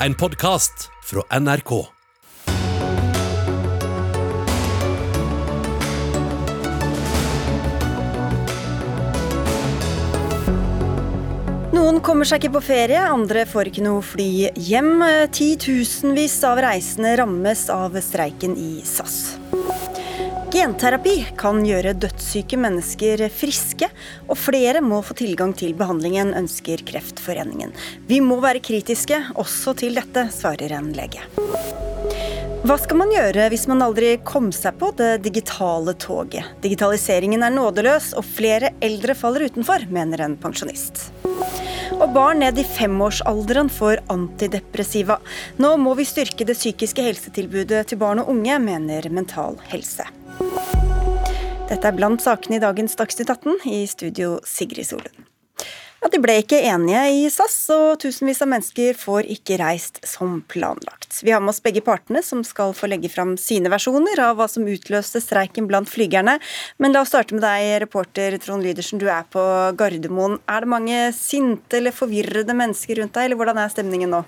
en podkast fra NRK. Noen kommer seg ikke på ferie, andre får ikke noe fly hjem. Titusenvis av reisende rammes av streiken i SAS. Genterapi kan gjøre dødssyke mennesker friske, og flere må få tilgang til behandlingen, ønsker Kreftforeningen. Vi må være kritiske også til dette, svarer en lege. Hva skal man gjøre hvis man aldri kom seg på det digitale toget? Digitaliseringen er nådeløs, og flere eldre faller utenfor, mener en pensjonist. Og barn ned i femårsalderen får antidepressiva. Nå må vi styrke det psykiske helsetilbudet til barn og unge, mener Mental Helse. Dette er blant sakene i dagens Dagsnytt 18, i studio Sigrid Solund. Ja, De ble ikke enige i SAS, og tusenvis av mennesker får ikke reist som planlagt. Vi har med oss begge partene, som skal få legge fram sine versjoner av hva som utløste streiken blant flygerne. Men la oss starte med deg, reporter Trond Lydersen, du er på Gardermoen. Er det mange sinte eller forvirrede mennesker rundt deg, eller hvordan er stemningen nå?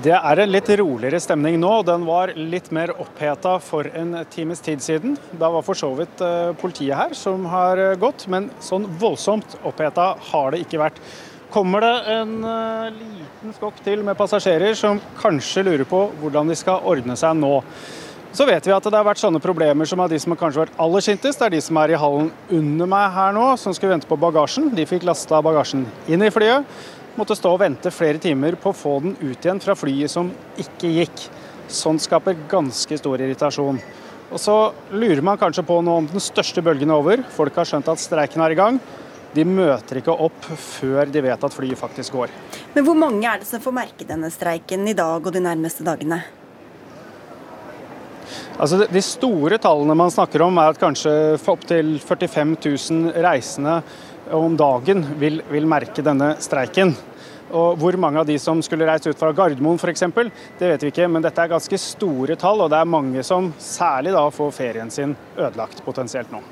Det er en litt roligere stemning nå. Den var litt mer oppheta for en times tid siden. Da var for så vidt eh, politiet her som har eh, gått, men sånn voldsomt oppheta har det ikke vært. Kommer det en eh, liten skokk til med passasjerer som kanskje lurer på hvordan de skal ordne seg nå. Så vet vi at det har vært sånne problemer som av de som har kanskje vært aller sintest. Det er de som er i hallen under meg her nå, som skulle vente på bagasjen. De fikk lasta bagasjen inn i flyet måtte stå og vente flere timer på å få den ut igjen fra flyet som ikke gikk. Sånt skaper ganske stor irritasjon. Og Så lurer man kanskje på nå om den største bølgen er over. Folk har skjønt at streiken er i gang. De møter ikke opp før de vet at flyet faktisk går. Men hvor mange er det som får merke denne streiken i dag og de nærmeste dagene? Altså De store tallene man snakker om, er at kanskje opptil 45 000 reisende om dagen vil, vil merke denne streiken. Og Hvor mange av de som skulle reist ut fra Gardermoen f.eks., det vet vi ikke, men dette er ganske store tall, og det er mange som særlig da får ferien sin ødelagt potensielt nå.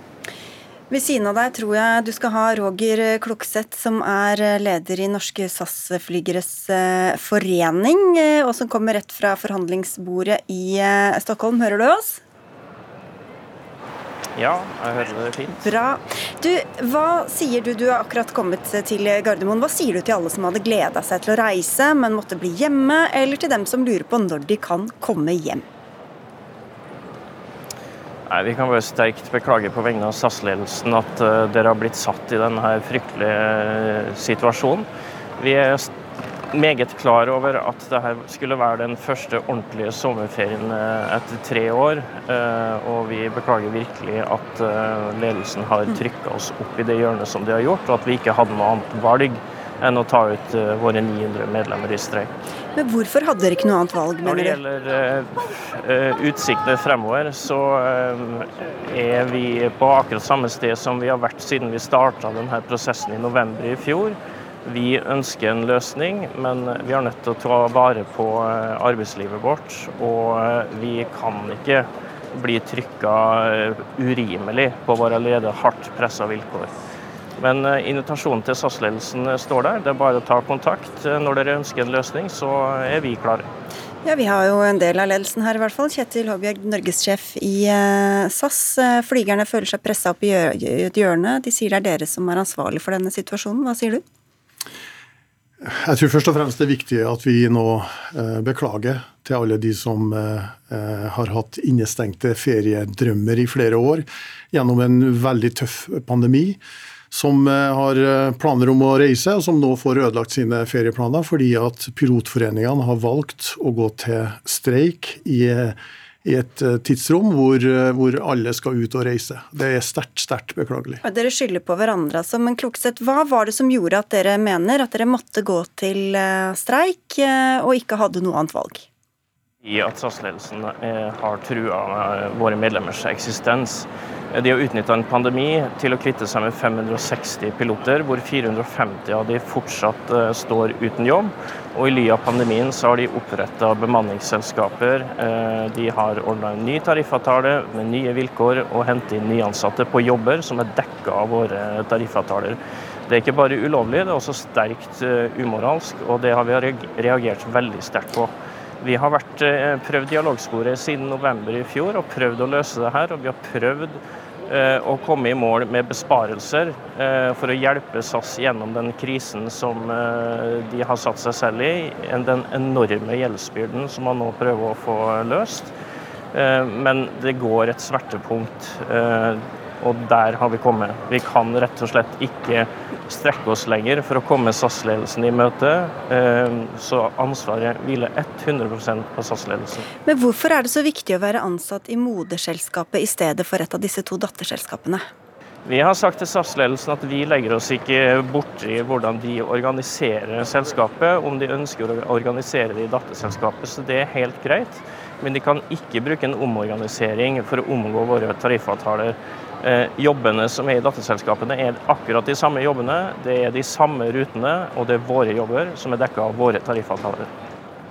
Ved siden av deg tror jeg du skal ha Roger Klokseth, som er leder i Norske SAS-flygeres eh, forening, eh, og som kommer rett fra forhandlingsbordet i eh, Stockholm. Hører du oss? Ja, jeg hører det fint. Bra. Du, hva sier du? Du har akkurat kommet til Gardermoen. Hva sier du til alle som hadde gleda seg til å reise, men måtte bli hjemme, eller til dem som lurer på når de kan komme hjem? Nei, Vi kan bare sterkt beklage på vegne av SAS-ledelsen at uh, dere har blitt satt i denne fryktelige uh, situasjonen. Vi er meget klar over at dette skulle være den første ordentlige sommerferien uh, etter tre år. Og vi beklager virkelig at ledelsen har trykka oss opp i det hjørnet som de har gjort, og at vi ikke hadde noe annet valg enn å ta ut våre 900 medlemmer i streik. Men hvorfor hadde dere ikke noe annet valg? Mener Når det gjelder uh, utsiktene fremover, så er vi på akkurat samme sted som vi har vært siden vi starta denne prosessen i november i fjor. Vi ønsker en løsning, men vi er nødt til å ta vare på arbeidslivet vårt. Og vi kan ikke bli trykka urimelig på våre allerede hardt pressa vilkår. Men eh, invitasjonen til SAS-ledelsen eh, står der. Det er bare å ta kontakt. Eh, når dere ønsker en løsning, så er vi klare. Ja, Vi har jo en del av ledelsen her, i hvert fall. Kjetil Håbjørg, norgessjef i SAS. Flygerne føler seg pressa opp i et hjørne. De sier det er dere som er ansvarlig for denne situasjonen. Hva sier du? Jeg tror først og fremst det er viktig at vi nå beklager til alle de som har hatt innestengte feriedrømmer i flere år gjennom en veldig tøff pandemi som eh, har eh, planer om å reise, og som nå får ødelagt sine ferieplaner fordi at pilotforeningene har valgt å gå til streik i, i et eh, tidsrom hvor, hvor, alle skal ut og reise. Det er sterkt, sterkt beklagelig. Dere skylder på hverandre, altså, men Klokseth, hva var det som gjorde at dere mener at dere måtte gå til streik og ikke hadde noe annet valg? I at SAS-ledelsen har trua våre medlemmers eksistens. De har utnytta en pandemi til å kvitte seg med 560 piloter, hvor 450 av de fortsatt eh, står uten jobb. Og I ly av pandemien så har de oppretta bemanningsselskaper. Eh, de har ordna en ny tariffavtale med nye vilkår og hentet inn nyansatte på jobber som er dekka av våre tariffavtaler. Det er ikke bare ulovlig, det er også sterkt umoralsk, og det har vi reagert veldig sterkt på. Vi har vært, prøvd dialogsporet siden november i fjor og prøvd å løse det her. Og vi har prøvd Eh, å komme i mål med besparelser eh, for å hjelpe SAS gjennom den krisen som eh, de har satt seg selv i. Den enorme gjeldsbyrden som man nå prøver å få løst. Men det går et svertepunkt, og der har vi kommet. Vi kan rett og slett ikke strekke oss lenger for å komme SAS-ledelsen i møte. Ehm, så ansvaret hviler 100% på SAS-ledelsen. Men hvorfor er det så viktig å være ansatt i moderselskapet i stedet for et av disse to datterselskapene? Vi har sagt til SAS-ledelsen at vi legger oss ikke borti hvordan de organiserer selskapet, om de ønsker å organisere det i datterselskapet. Så det er helt greit. Men de kan ikke bruke en omorganisering for å omgå våre tariffavtaler. Eh, jobbene som er i datterselskapene er akkurat de samme jobbene, det er de samme rutene, og det er våre jobber som er dekka av våre tariffavtaler.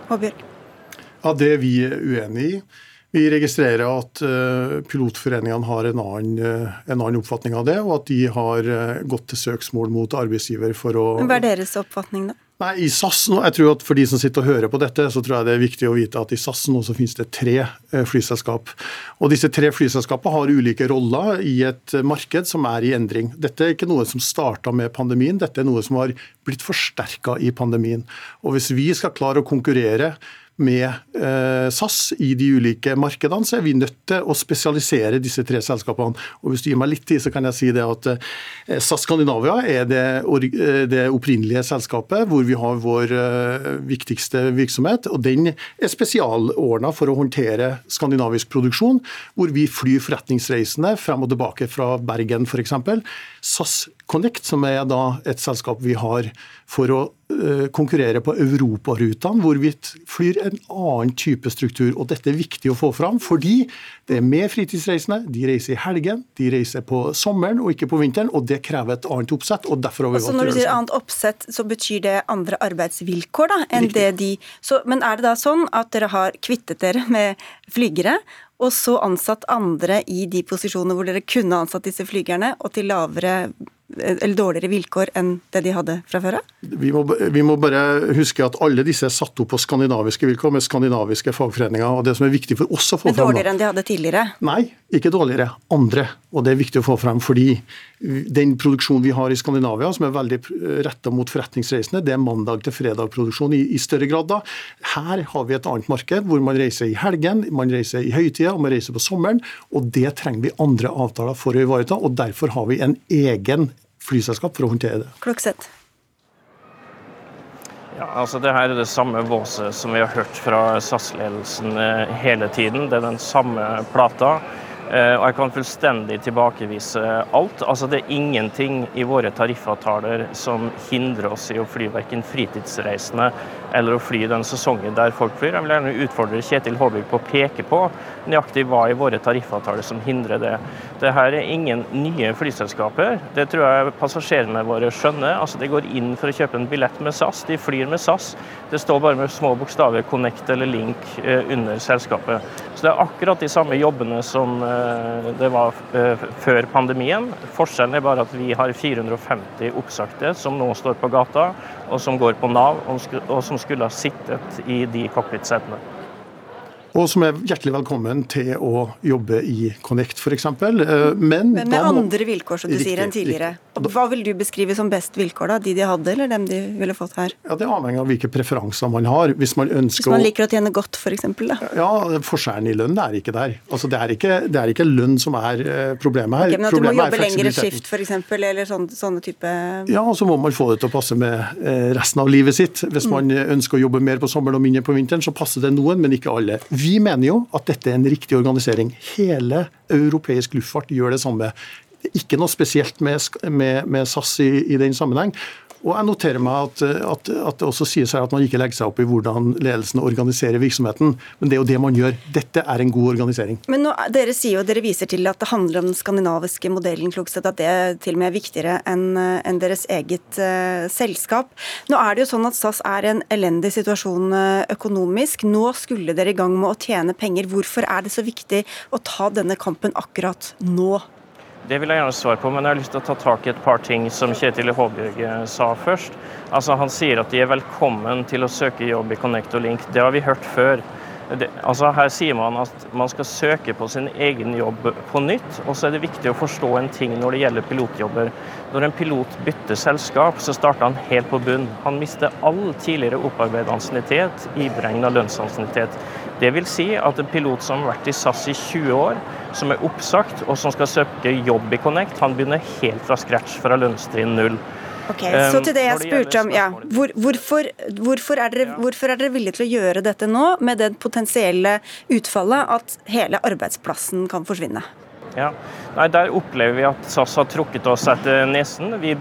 Håbjørg. Ja, Det er vi uenig i. Vi registrerer at uh, pilotforeningene har en annen, uh, en annen, oppfatning av det, og at de har gått til søksmål mot arbeidsgiver for å Hva er deres oppfatning, da? Nei, i SAS nå, jeg tror at For de som sitter og hører på dette, så tror jeg det er viktig å vite at i SAS nå så finnes det tre eh, flyselskap. Og Disse tre flyselskapene har ulike roller i et marked som er i endring. Dette er ikke noe som starta med pandemien, dette er noe som har blitt forsterka i pandemien. Og Hvis vi skal klare å konkurrere med eh, SAS i de ulike markedene, så er vi nødt til å spesialisere disse tre selskapene. Og Hvis du gir meg litt tid, så kan jeg si det at eh, SAS Skandinavia er det, eh, det, opprinnelige selskapet hvor vi har vår viktigste virksomhet. og Den er spesialordna for å håndtere skandinavisk produksjon, hvor vi flyr forretningsreisende frem og tilbake fra Bergen f.eks. SAS Connect, som er et selskap vi har for å konkurrere på europarutene, hvor vi flyr en annen type struktur. Og Dette er viktig å få fram, fordi det er med fritidsreisende. De reiser i helgen, de reiser på sommeren og ikke på vinteren. og Det krever et annet oppsett. og derfor har vi altså, Når du sier annet oppsett, så betyr det andre arbeidsvilkår da, enn Riktig. det de så, Men er det da sånn at dere har kvittet dere med flygere, og så ansatt andre i de posisjonene hvor dere kunne ansatt disse flygerne, og til lavere eller dårligere vilkår enn det de hadde fra før av? Vi, vi, må bare huske at alle disse er satt opp på skandinaviske vilkår med skandinaviske fagforeninger. og Det som er viktig for oss å få Men Dårligere enn de hadde tidligere? Nei, ikke dårligere. Andre. Og det er viktig å få frem fordi den produksjonen vi har i Skandinavia, som er veldig retta mot forretningsreisende, det er mandag til fredag-produksjon i, i, større grad. da. Her har vi et annet marked hvor man reiser i helgen, man reiser i høytida og man reiser på sommeren. og Det trenger vi andre avtaler for å ivareta. og Derfor har vi en egen flyselskap for å håndtere det. Kloksett. Ja, altså det her er det samme våset som vi har hørt fra SAS-ledelsen eh, hele tiden. Det er den samme plata. Eh, og jeg kan fullstendig tilbakevise alt. Altså Det er ingenting i våre tariffavtaler som hindrer oss i å fly verken fritidsreisende eller å fly den sesongen der folk flyr. Jeg vil gjerne utfordre Kjetil Håbygg på å peke på nøyaktig hva i våre tariffavtaler som hindrer det. Det her er ingen nye flyselskaper. Det tror jeg passasjerene våre skjønner. Altså De går inn for å kjøpe en billett med SAS, de flyr med SAS. Det står bare med små bokstaver 'Connect' eller 'Link' eh, under selskapet. Så det er akkurat de samme jobbene som eh, det var eh, før pandemien. Forskjellen er bare at vi har 450 oppsagte som nå står på gata, og som går på Nav, og som skulle ha sittet i de cockpitsetene og som er hjertelig velkommen til å jobbe i Connect f.eks. Eh, men, Men med andre vilkår som du riktig, sier, enn tidligere. Riktig. Hva vil du beskrive som best vilkår? da? De de hadde, eller dem de ville fått her? Ja, Det avhenger av hvilke preferanser man har. Hvis man ønsker Hvis man liker å tjene godt, f.eks.? Ja, forskjellen i lønn er ikke der. Altså, det, er ikke, det er ikke lønn som er eh, problemet her. Okay, men at du må jobbe lengre skift f.eks., eller sånne, sånne type Ja, og så må man få det til å passe med eh, resten av livet sitt. Hvis mm. man ønsker å jobbe mer på sommeren og mindre på vinteren, så passer det noen, men ikke alle. Vi mener jo at dette er en riktig organisering. Hele europeisk luftfart gjør det samme. Ikke noe spesielt med, med, med SAS i, i den sammenheng. Og jeg noterer meg at, at, at, det også sies her at man ikke legger seg opp i hvordan ledelsen organiserer virksomheten. Men det er jo det man gjør. Dette er en god organisering. Men nå, Dere sier jo, dere viser til at det handler om den skandinaviske modellen, Klokstad, at det til og med er viktigere enn en deres eget uh, selskap. Nå er det jo sånn at SAS er i en elendig situasjon økonomisk. Nå skulle dere i gang med å tjene penger. Hvorfor er det så viktig å ta denne kampen akkurat nå? Det vil jeg gjerne svare på, men jeg har lyst til å ta tak i et par ting som Kjetil Håbjørg eh, sa først. Altså, Han sier at de er velkommen til å søke jobb i Connect og Link. Det har vi hørt før. Det, altså her sier man at man skal søke på sin egen jobb på nytt. Og så er det viktig å forstå en ting når det gjelder pilotjobber. Når en pilot bytter selskap, så starter han helt på bunn. Han mister all tidligere opparbeidet ansiennitet, iberegna lønnsansiennitet. Det vil si at en pilot som har vært i SAS i 20 år, som er oppsagt og som skal søke jobb i Connect, han begynner helt fra scratch fra lønnstrinn null. Ok, Så til det jeg spurte om, ja. Hvor, hvorfor, hvorfor, er dere, hvorfor, er dere, villige til å gjøre dette nå, med det potensielle utfallet at hele arbeidsplassen kan forsvinne? Ja, Nei, Der opplever vi at SAS har trukket oss etter nesen. Vi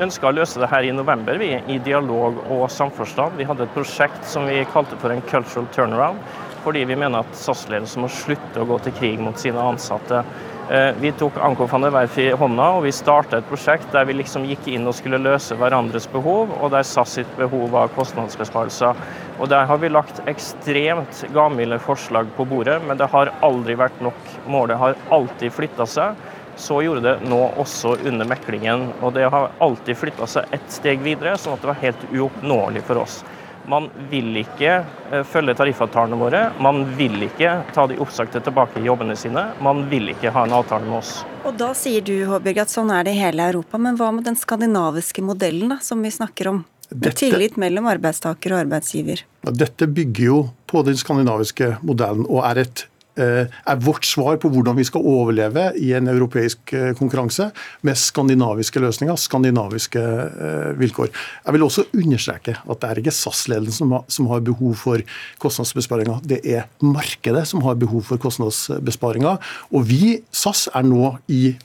ønska å løse det her i november, vi, i dialog og samforstand. Vi hadde et prosjekt som vi kalte for en cultural turnaround, fordi vi mener at SAS-ledelsen må slutte å gå til krig mot sine ansatte. Eh, vi tok Anko van der Werf i hånda og vi starta et prosjekt der vi liksom gikk inn og skulle løse hverandres behov, og der SAS sitt behov var kostnadsbesparelser. Og Der har vi lagt ekstremt gavmilde forslag på bordet, men det har aldri vært nok. Målet har alltid flytta seg. Så gjorde det nå også under meklingen, og det har alltid flytta seg ett steg videre, sånn at det var helt uoppnåelig for oss. Man vil ikke eh, følge tariffavtalene våre. Man vil ikke ta de oppsagte tilbake i jobbene sine. Man vil ikke ha en avtale med oss. Og Da sier du Håbjørg, at sånn er det i hele Europa. Men hva med den skandinaviske modellen da, som vi snakker om? Dette, tillit mellom arbeidstaker og arbeidsgiver. Dette bygger jo på den skandinaviske modellen og er et er vårt svar på hvordan vi skal overleve i en europeisk eh, konkurranse med skandinaviske løsninger, skandinaviske eh, vilkår. Jeg vil også understreke at det er ikke SAS-ledelsen som har behov for kostnadsbesparinger, det er markedet som har behov for kostnadsbesparinger. Og vi, SAS, er nå i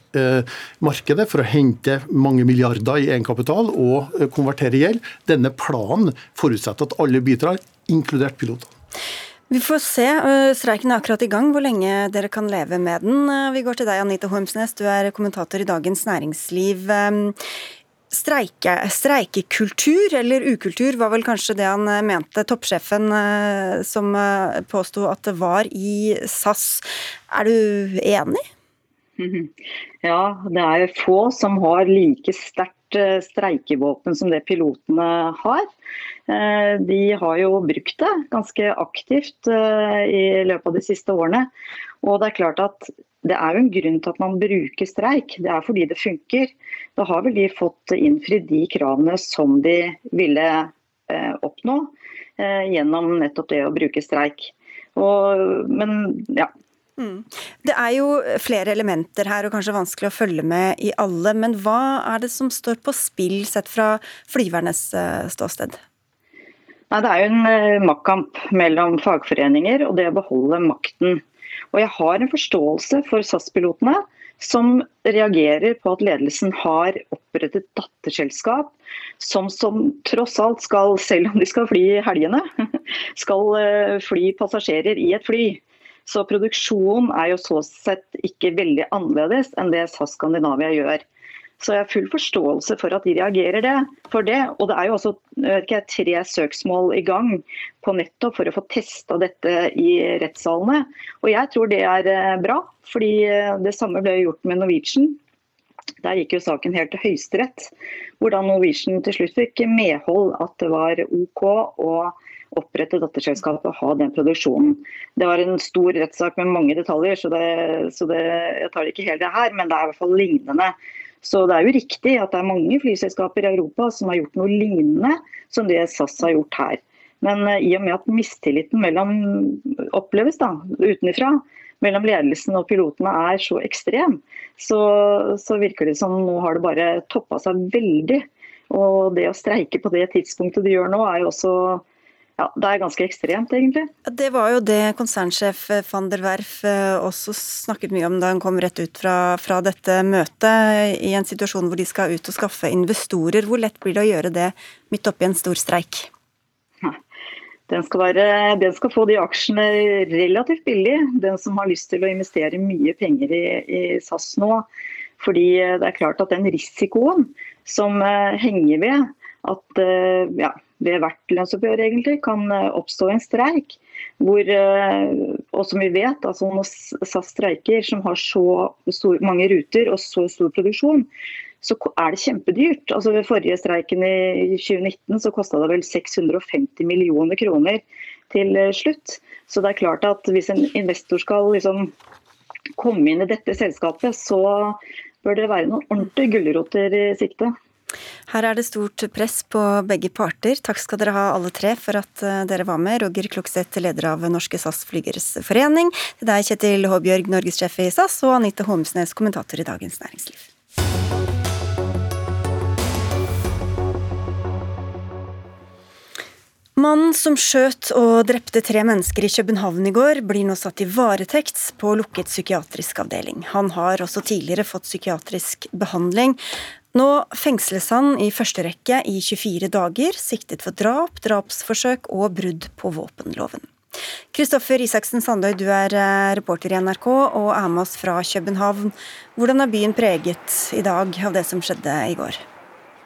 markedet for å hente mange milliarder i egenkapital og konvertere gjeld. Denne planen forutsetter at alle bidrar, inkludert pilotene. Vi får se. Eh, streiken er akkurat i gang. Hvor lenge dere kan leve med den. Eh, vi går til deg, Anita Hormsnes. Du er kommentator i Dagens Næringsliv. Ehm, streike, streikekultur, eller ukultur, var vel kanskje det han eh, mente, toppsjefen som påsto at det var i SAS. Er du enig? Ja, det er få som har like sterkt streikevåpen som det pilotene har. Eh, de har jo brukt det ganske aktivt eh, i løpet av de siste årene. Og det er klart at det er jo en grunn til at man bruker streik. Det er fordi det funker. Da har vel de fått innfridd de kravene som de ville eh, oppnå gjennom nettopp det å bruke streik. Og, men ja, Mm. Det er jo flere elementer her, og kanskje vanskelig å følge med i alle. Men hva er det som står på spill, sett fra flyvernes ståsted? Nei, Det er jo en uh, maktkamp mellom fagforeninger og det å beholde makten. Og Jeg har en forståelse for SAS-pilotene som reagerer på at ledelsen har opprettet datterselskap som, som tross alt skal, selv om de skal fly i helgene, skal uh, fly passasjerer i et fly. Så produksjonen er jo så sett ikke veldig annerledes enn det SAS Skandinavia gjør. Så jeg har full forståelse for at de reagerer det, for det. Og det er jo også ikke, tre søksmål i gang på nettopp for å få testa dette i rettssalene. Og jeg tror det er eh, bra, fordi eh, det samme ble gjort med Norwegian. Der gikk jo saken helt til Høyesterett, hvor da Norwegian til slutt fikk medhold at det var OK å opprette datterselskapet og ha den produksjonen. Det var en stor rettssak med mange detaljer, så, det, så det, jeg tar det ikke helt det her, men det er i hvert fall lignende. Så det er jo riktig at det er mange flyselskaper i Europa som har gjort noe lignende som det SAS har gjort her. Men eh, i og med at mistilliten mellom, oppleves da, utenfra mellom ledelsen og pilotene er så ekstrem, så, så virker det som nå har det bare toppa seg veldig. Og det å streike på det tidspunktet de gjør nå, er jo også ja, det er ganske ekstremt, egentlig. Det var jo det konsernsjef van der Werf eh, også snakket mye om da han kom rett ut fra, fra, dette møtet, i en situasjon hvor de skal ut og skaffe investorer. Hvor lett blir det å gjøre det midt oppi en stor streik? Den skal, være, den skal, få de aksjene relativt billig, den som har lyst til å investere mye penger i, i SAS nå. Fordi det er klart at den risikoen som eh, henger ved at eh, ja, ved hvert lønnsoppgjør egentlig kan eh, oppstå en streik hvor Og som vi vet, altså når SAS streiker, som har så stor, mange ruter og så stor produksjon, så er det kjempedyrt. Altså Ved forrige streiken i 2019 så kosta det vel 650 millioner kroner til eh, slutt. Så det er klart at hvis en investor skal liksom komme inn i dette selskapet, så bør det være noen ordentlige gulroter i sikte. Her er det stort press på begge parter. Takk skal dere ha alle tre for at eh, dere var med. Roger Klokseth, leder av Norske SAS Flygeres Forening. Til deg, Kjetil Håbjørg, norgessjef i SAS, og Anita Holmsnes, kommentator i Dagens Næringsliv. Mannen som skjøt og drepte tre mennesker i København i går, blir nå satt i varetekt på lukket psykiatrisk avdeling. Han har også tidligere fått psykiatrisk behandling. Nå fengsles han i første rekke i 24 dager, siktet for drap, drapsforsøk og brudd på våpenloven. Kristoffer Isaksen Sandøy, du er eh, reporter i NRK og er med oss fra København. Hvordan er byen preget i dag av det som skjedde i går?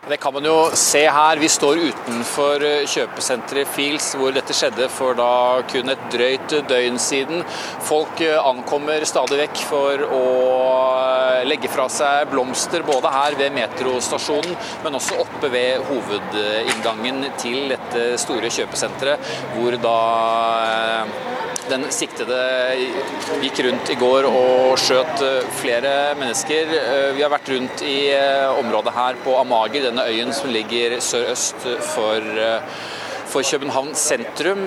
Det kan man jo se her. Vi står utenfor eh, kjøpesenteret Fields hvor dette skjedde for da kun et drøyt døgn siden. Folk eh, ankommer stadig vekk for å eh, legge fra seg blomster, både her ved metrostasjonen, men også oppe ved hovedinngangen til dette store kjøpesenteret, hvor da den siktede gikk rundt i går og skjøt flere mennesker. Vi har vært rundt i området her på Amager, denne øyen som ligger sørøst for for København sentrum.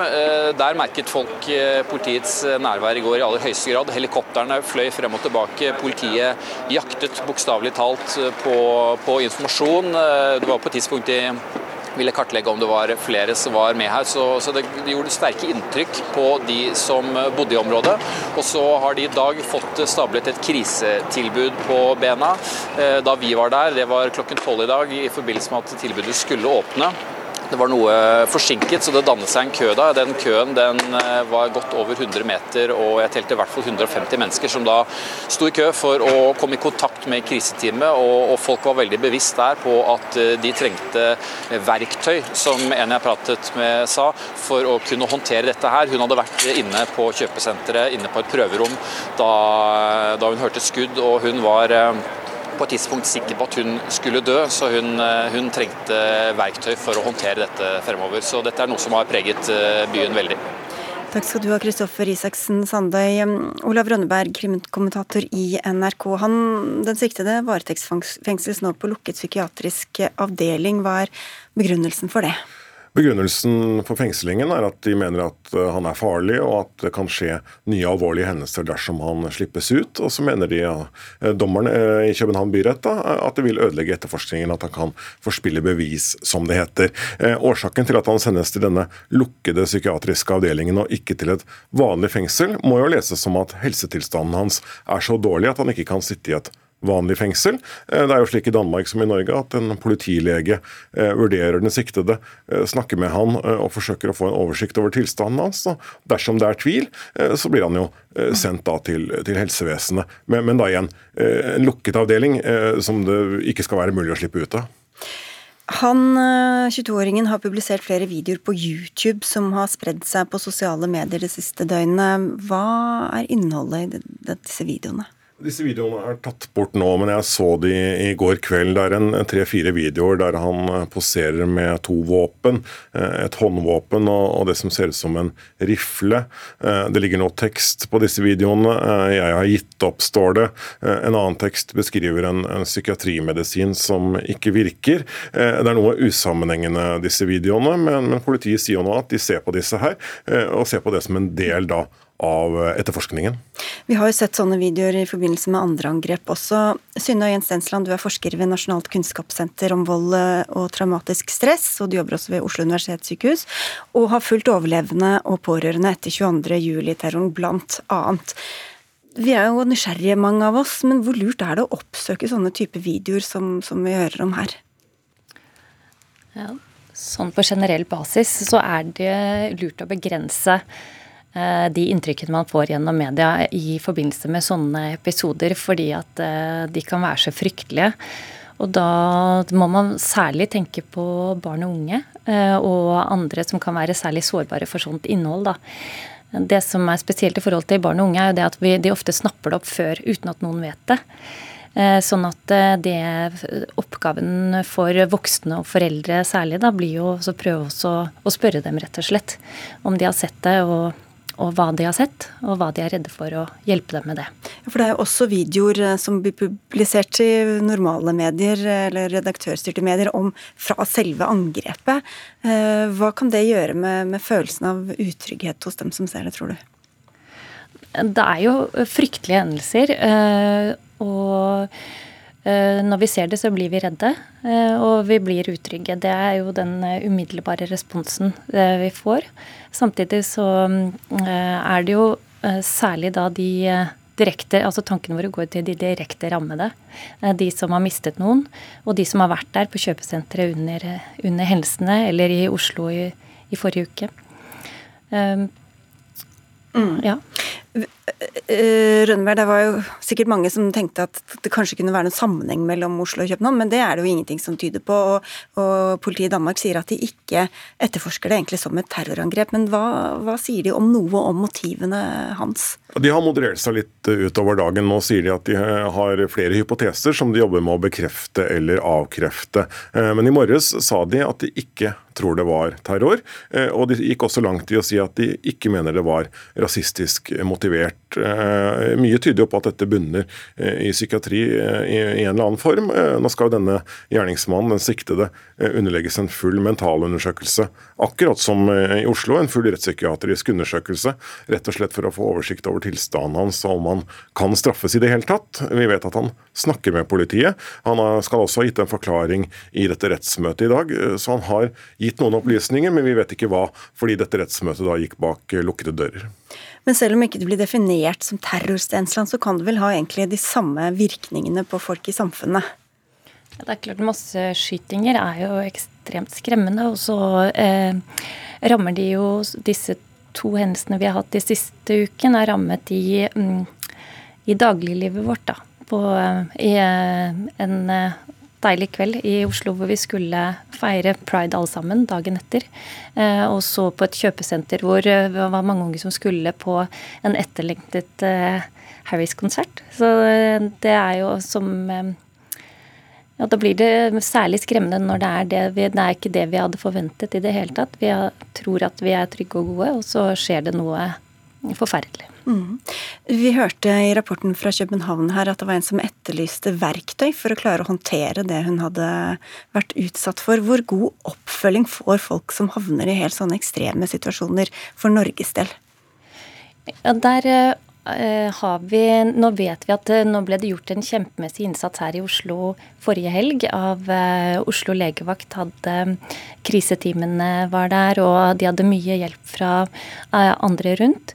Der merket folk politiets nærvær i går i aller høyeste grad. Helikoptrene fløy frem og tilbake. Politiet jaktet bokstavelig talt på, på informasjon. Det var på et tidspunkt i ville kartlegge om det var flere som var med her. Så, så det, gjorde sterke inntrykk på de som bodde i området. Og så har de i dag fått stablet et krisetilbud på bena. Eh, da vi var der, det var klokken tolv i dag, i forbindelse med at tilbudet skulle åpne. Det var noe forsinket, så det dannet seg en kø da. Den køen den eh, var godt over 100 meter, og jeg telte i hvert fall 150 mennesker som da sto i kø for å komme i kontakt med kriseteamet. Og, og folk var veldig bevisst der på at eh, de trengte verktøy, som en jeg pratet med sa, for å kunne håndtere dette her. Hun hadde vært inne på kjøpesenteret, inne på et prøverom, da, da hun hørte skudd, og hun var eh, på et tidspunkt sikker på at hun skulle dø, så hun, eh, hun, trengte verktøy for å håndtere dette fremover. Så dette er noe som har preget eh, byen veldig. Takk skal du ha, Kristoffer Isaksen Sandøy. Olav Rønneberg, krimkommentator i NRK. Han, den siktede varetektsfengsles nå på lukket psykiatrisk avdeling. Hva er begrunnelsen for det? Begrunnelsen for fengslingen er at de mener at eh, han er farlig, og at det kan skje nye alvorlige hendelser dersom han slippes ut. Og så mener de, ja, dommerne dommeren eh, i København byrett da, at det vil ødelegge etterforskningen, at han kan forspille bevis, som det heter. Årsaken til at han sendes til denne lukkede psykiatriske avdelingen og ikke til et vanlig fengsel, må jo leses som at helsetilstanden hans er så dårlig at han ikke kan sitte i et vanlig fengsel. Eh, det er jo slik i Danmark som i Norge at en politilege eh, vurderer den siktede, eh, snakker med han og forsøker å få en oversikt over tilstanden hans. Dersom det er tvil, så blir han jo sendt da til, til helsevesenet. Men, men, da igjen en lukket avdeling som det ikke skal være mulig å slippe ut av. Han, 22-åringen, har publisert flere videoer på YouTube som har spredd seg på sosiale medier det siste døgnet. Hva er innholdet i disse videoene? Disse videoene er tatt bort nå, men jeg så de i går kveld. Det er en tre-fire videoer der han eh, poserer med to våpen. Eh, et håndvåpen og det som ser ut som en rifle. Eh, det ligger noe tekst på disse videoene. 'Jeg har gitt opp', står det. En annen tekst beskriver en, en psykiatrimedisin som ikke virker. Det er noe usammenhengende, disse videoene, men, men politiet sier jo nå at de ser på disse her, og ser på det som en del da av etterforskningen. Vi har jo sett sånne videoer i forbindelse med andre angrep også. Synne Jens Stensland, du er forsker ved Nasjonalt kunnskapssenter om vold og traumatisk stress, og du jobber også ved Oslo universitetssykehus, og har fulgt overlevende og pårørende etter 22.07-terroren, blant annet. Vi er jo nysgjerrige, mange av oss, men hvor lurt er det å oppsøke sånne type videoer som, som vi hører om her? Ja, sånn på generell basis så er det lurt å begrense Eh, de inntrykkene man får gjennom media i forbindelse med sånne episoder, fordi at eh, de kan være så fryktelige. Og da må man særlig tenke på barn og unge, eh, og andre som kan være særlig sårbare for sånt innhold. da. Det som er spesielt i forhold til barn og unge, er jo det at vi, de ofte snapper det opp før uten at noen vet det. Eh, sånn at eh, det oppgaven for voksne og foreldre særlig da blir jo å prøve å spørre dem rett og slett om de har sett det. og og hva de har sett, og hva de er redde for, å hjelpe dem med det. For det er jo også videoer eh, som blir publisert i normale medier, eller redaktørstyrte medier, om fra selve angrepet. Hva kan det gjøre med, med følelsen av utrygghet hos dem som ser det, tror du? Det er jo fryktelige hendelser. Og eh, når vi ser det, så blir vi redde, eh, og vi blir utrygge. Det er jo den eh, umiddelbare responsen vi får. Samtidig så er det jo særlig da de direkte, altså Tankene våre går til de direkte rammede. De som har mistet noen, og de som har vært der på kjøpesenteret under, under hendelsene, eller i Oslo i, i forrige uke. Mm. Ja. Eh, Rønneberg, det var jo sikkert mange som tenkte at det kanskje kunne være noen sammenheng mellom Oslo og København, men det er det jo ingenting som tyder på. Og, og Politiet i Danmark sier at de ikke etterforsker det egentlig som et terrorangrep. Men hva, hva sier de om noe om motivene hans? De har moderert seg litt utover dagen. Nå sier de at de har flere hypoteser som de jobber med å bekrefte eller avkrefte. Eh, men i morges sa de at de ikke tror det var terror. Eh, og de gikk også langt i å si at de ikke mener det var rasistisk motivert. Eh, mye tyder jo på at dette bunner eh, i psykiatri i en eller annen form. Nå skal jo denne gjerningsmannen, den siktede, underlegges en full mentalundersøkelse. Akkurat som i Oslo, en full rettspsykiatrisk undersøkelse. Rett og slett for å få oversikt over tilstanden hans og om han kan straffes i det hele tatt. Vi vet at han snakker med politiet. Han skal også ha gitt en forklaring i dette rettsmøtet i dag. Så han har gitt noen opplysninger, men vi vet ikke hva, fordi dette rettsmøtet da gikk bak eh, lukkede dører. Men selv om ikke det blir definert som terrorstensland, så kan det vel ha egentlig de samme virkningene på folk i samfunnet? Ja, det er klart Masseskytinger er jo ekstremt skremmende, og så eh, rammer de jo disse to hendelsene vi har hatt de siste uken, er rammet i, mm, i dagliglivet vårt. da. På, eh, I eh, en deilig kveld i Oslo hvor vi skulle feire pride alle sammen dagen etter. Eh, og så på et kjøpesenter hvor eh, det var mange unge som skulle på en etterlengtet eh, Harrys-konsert. Så det er jo som ja, Da blir det særlig skremmende når det er det vi, Det er ikke det vi hadde forventet i det hele tatt. Vi tror at vi er trygge og gode, og så skjer det noe forferdelig. Mm. Vi hørte i rapporten fra København her at det var en som etterlyste verktøy for å klare å håndtere det hun hadde vært utsatt for. Hvor god oppfølging får folk som havner i helt sånne ekstreme situasjoner for Norges del? Ja, der Eh, har vi Nå vet vi at eh, nå ble det gjort en kjempemessig innsats her i Oslo forrige helg av uh, Oslo legevakt. hadde Kriseteamene var der, og de hadde mye hjelp fra andre rundt.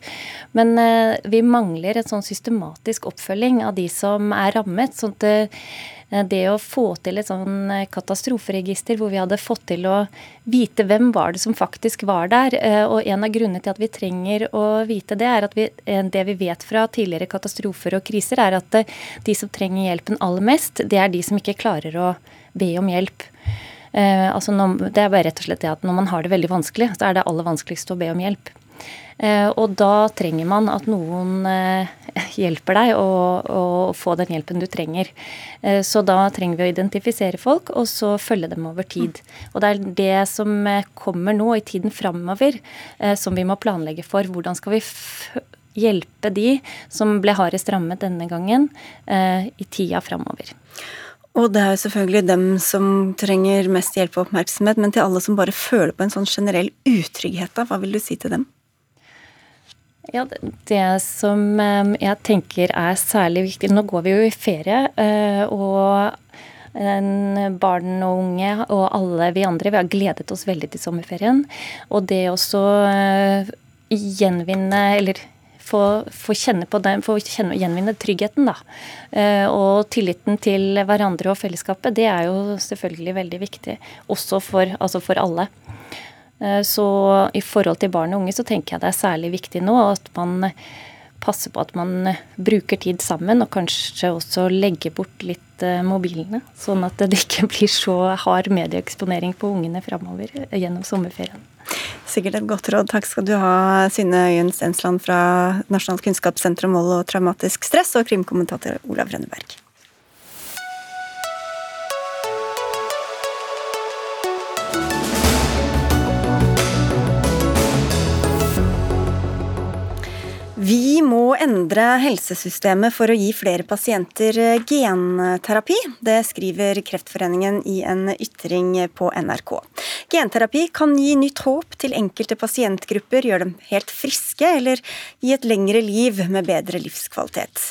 Men vi mangler en sånn systematisk oppfølging av de som er rammet. sånn at Eh, det å få til et sånn eh, katastroferegister hvor vi hadde fått til å vite hvem var det som faktisk var der. Eh, og en av grunnene til at vi trenger å vite det, er at vi, det vi vet fra tidligere katastrofer og kriser, er at de som trenger hjelpen aller mest, det er de som ikke klarer å be om hjelp. altså det er bare rett og slett det at når man har det veldig vanskelig, så er det aller vanskeligst å be om hjelp. Eh, og da trenger man at noen eh, hjelper deg å, å få den hjelpen du trenger. Eh, så da trenger vi å identifisere folk, og så følge dem over tid. Og det er det som kommer nå i tiden framover, som vi må planlegge for. Hvordan skal vi hjelpe de som ble hardest rammet denne gangen, i tida framover. Og det er jo selvfølgelig dem som trenger mest hjelp og oppmerksomhet, men til alle som bare føler på en sånn generell utrygghet, da, hva vil du si til dem? Ja, Det som eh, jeg tenker er særlig viktig Nå går vi jo i ferie, eh, og barn og unge og alle vi andre, vi har gledet oss veldig til sommerferien. Og det også eh, gjenvinne, eller få, få, kjenne på den, få kjenne, gjenvinne tryggheten, da. Og tilliten til hverandre og fellesskapet, det er jo selvfølgelig veldig viktig. Også for, altså for alle. Eh, så i forhold til barn og unge så tenker jeg det er særlig viktig nå at man passer på at man bruker tid sammen, og kanskje også legger bort litt eh, mobilene. Sånn at det ikke blir så hard medieeksponering på ungene framover gjennom sommerferien. Sikkert et godt råd. Takk skal du ha, Synne Øyen Stensland fra Nasjonalt kunnskapssenter om vold og traumatisk stress, og krimkommentator Olav Rønneberg. Vi må endre helsesystemet for å gi flere pasienter eh, genterapi. Det skriver Kreftforeningen i en ytring på NRK. Genterapi kan gi nytt håp til enkelte pasientgrupper, gjøre dem helt friske eller gi et lengre liv med bedre livskvalitet.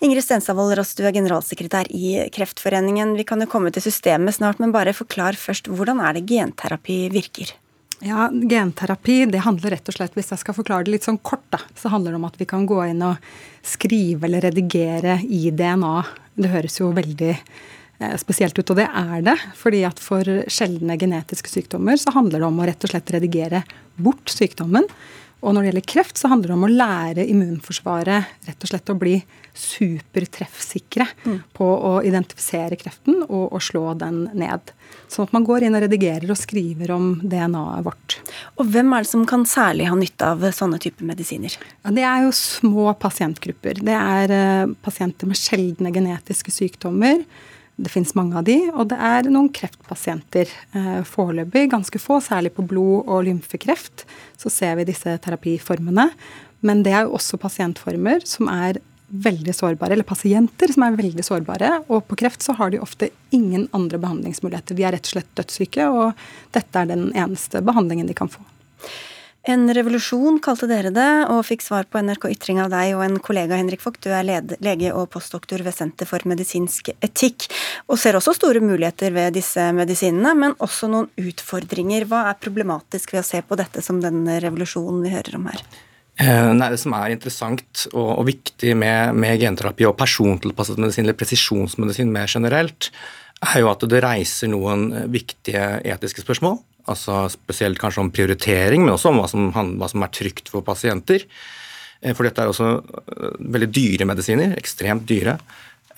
Ingrid Stensavold Ross, du er generalsekretær i Kreftforeningen. Vi kan jo komme til systemet snart, men bare forklar først hvordan er det genterapi virker? Ja, Genterapi det handler rett og slett, hvis jeg skal forklare det litt sånn kort, da, så handler det om at vi kan gå inn og skrive eller redigere i DNA. Det høres jo veldig eh, spesielt ut, og det er det. fordi at for sjeldne genetiske sykdommer så handler det om å rett og slett redigere bort sykdommen. Og når det gjelder kreft, så handler det om å lære immunforsvaret rett og slett å bli supertreffsikre mm. på å identifisere kreften og, og, slå den ned. Sånn at man går inn og redigerer og skriver om DNA-et vårt. Og Hvem er det som kan særlig ha nytte av sånne typer medisiner? Ja, det er jo små pasientgrupper. Det er uh, pasienter med sjeldne genetiske sykdommer det finnes mange av de, og det er noen kreftpasienter. Eh, foreløpig ganske få, særlig på blod- og lymfekreft. Så ser vi disse terapiformene. Men det er jo også pasientformer som er veldig sårbare, eller pasienter som er veldig sårbare. Og på kreft så har de ofte ingen andre behandlingsmuligheter. De er rett og slett dødssyke, og dette er den eneste behandlingen de kan få. En revolusjon kalte dere det, og fikk svar på NRK Ytring av deg og en kollega, Henrik Vogt. Du er lege og postdoktor ved Senter for medisinsk etikk, og ser også store muligheter ved disse medisinene, men også noen utfordringer. Hva er problematisk ved å se på dette som den revolusjonen vi hører om her? Eh, nei, det som er interessant og, og viktig med, med, genterapi og persontilpasset medisin, eller presisjonsmedisin mer generelt, er jo at det reiser noen viktige etiske spørsmål altså spesielt kanskje om prioritering, men også om hva som, hva som er trygt for pasienter. Eh, for dette er også eh, veldig dyre medisiner, ekstremt dyre.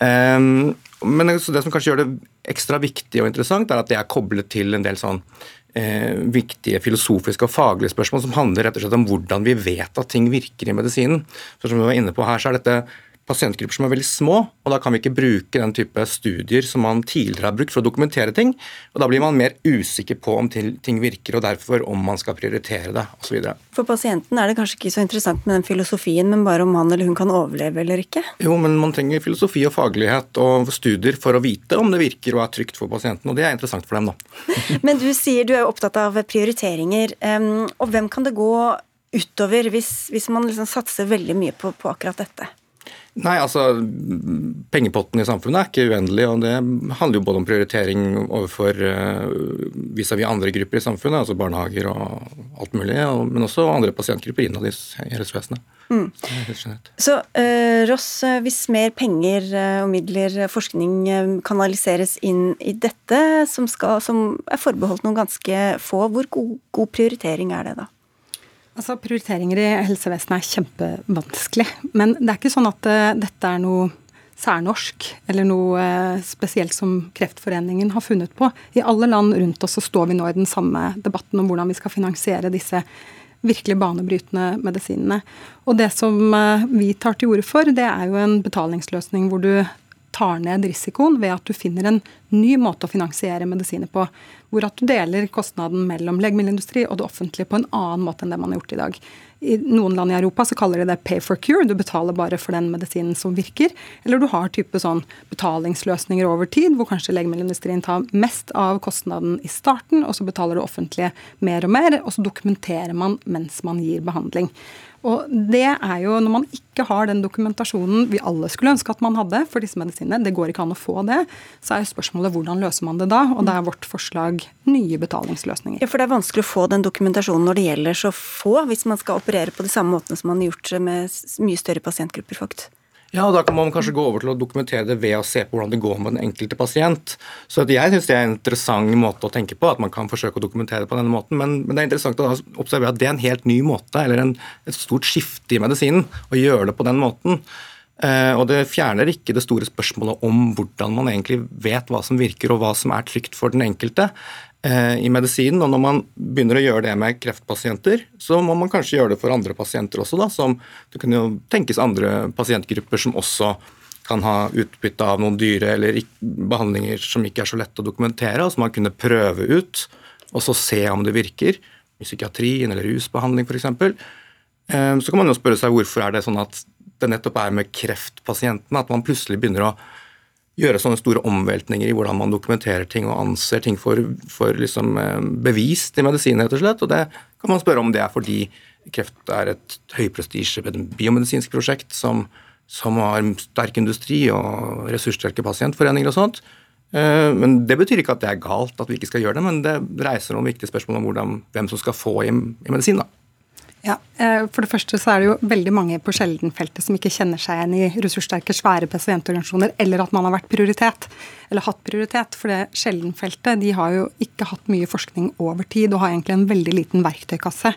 Ehm, men det som kanskje gjør det ekstra viktig og interessant, er at det er koblet til en del sånn eh, viktige filosofiske og faglige spørsmål som handler rett og slett om hvordan vi vet at ting virker i medisinen. Så som vi var inne på her, så er dette pasientgrupper som er veldig små, og da kan vi ikke bruke den type studier som man tidligere har brukt for å dokumentere ting. og Da blir man mer usikker på om ting virker, og derfor om man skal prioritere det osv. For pasienten er det kanskje ikke så interessant med den filosofien, men bare om han eller hun kan overleve eller ikke? Jo, men man trenger filosofi og faglighet og studier for å vite om det virker og er trygt for pasienten, og det er interessant for dem, da. men du sier du er opptatt av prioriteringer, og hvem kan det gå utover hvis, hvis man liksom satser veldig mye på, på akkurat dette? Nei, altså Pengepotten i samfunnet er ikke uendelig, og det handler jo både om prioritering overfor uh, vis-à-vis andre grupper i samfunnet, altså barnehager og alt mulig, men også andre pasientgrupper innad i helsevesenet. Mm. Så uh, Ross, eh, hvis mer penger og midler, forskning kanaliseres inn i dette, som, skal, som er forbeholdt noen ganske få, hvor god, god prioritering er det da? Altså, Prioriteringer i helsevesenet er kjempevanskelig. Men det er ikke sånn at uh, dette er noe særnorsk eller noe uh, spesielt som Kreftforeningen har funnet på. I alle land rundt oss så står vi nå i den samme debatten om hvordan vi skal finansiere disse virkelig banebrytende medisinene. Og det som uh, vi tar til orde for, det er jo en betalingsløsning hvor du tar ned risikoen ved at du finner en ny måte å finansiere medisiner på hvor at du deler kostnaden mellom legemiddelindustri og det offentlige på en annen måte enn det man har gjort i dag. I noen land i Europa så kaller de det pay for cure, du betaler bare for den medisinen som virker. Eller du har type sånn betalingsløsninger over tid, hvor kanskje legemiddelindustrien tar mest av kostnaden i starten, og så betaler det offentlige mer og mer, og så dokumenterer man mens man gir behandling. Og det er jo når man ikke har den dokumentasjonen vi alle skulle ønske at man hadde for disse medisinene, det går ikke an å få det, så er spørsmålet hvordan løser man det da? Og det er vårt forslag nye betalingsløsninger. Ja, For det er vanskelig å få den dokumentasjonen når det gjelder så få, hvis man skal operere på de samme måtene som man har gjort med mye større pasientgrupper, faktisk. Ja, og Da kan man kanskje gå over til å dokumentere det ved å se på hvordan det går med den enkelte pasient. Så Jeg syns det er en interessant måte å tenke på, at man kan forsøke å dokumentere det på denne måten. Men, men det er interessant å observere at det er en helt ny måte, eller en, et stort skifte i medisinen, å gjøre det på den måten. Eh, og Det fjerner ikke det store spørsmålet om hvordan man egentlig vet hva som virker og hva som er trygt for den enkelte. Eh, i medisinen. Og når man begynner å gjøre det med kreftpasienter, så må man kanskje gjøre det for andre pasienter også. Da, som Det kan jo tenkes andre pasientgrupper som også kan ha utbytte av noen dyre eller behandlinger som ikke er så lette å dokumentere, og som man kunne prøve ut og så se om det virker. I psykiatrien eller rusbehandling f.eks. Eh, så kan man jo spørre seg hvorfor er det sånn at det nettopp er med kreftpasientene at man plutselig begynner å gjøre sånne store omveltninger i hvordan man dokumenterer ting og anser ting for, for liksom, eh, bevist i medisin, rett og slett. Og det kan man spørre om det er fordi kreft er et høyprestisje biomedisinsk prosjekt som, som, har sterk industri og ressurssterke pasientforeninger og sånt. Eh, men Det betyr ikke at det er galt at vi ikke skal gjøre det, men det reiser noen viktige spørsmål om hvordan, hvem som skal få i, i medisin. da. Ja, eh, For det første så er det jo veldig mange på sjeldenfeltet som ikke kjenner seg igjen i ressurssterke, svære pasientorganisasjoner, eller at man har vært prioritet, eller hatt prioritet. For det sjeldenfeltet de har jo ikke hatt mye forskning over tid, og har egentlig en veldig liten verktøykasse.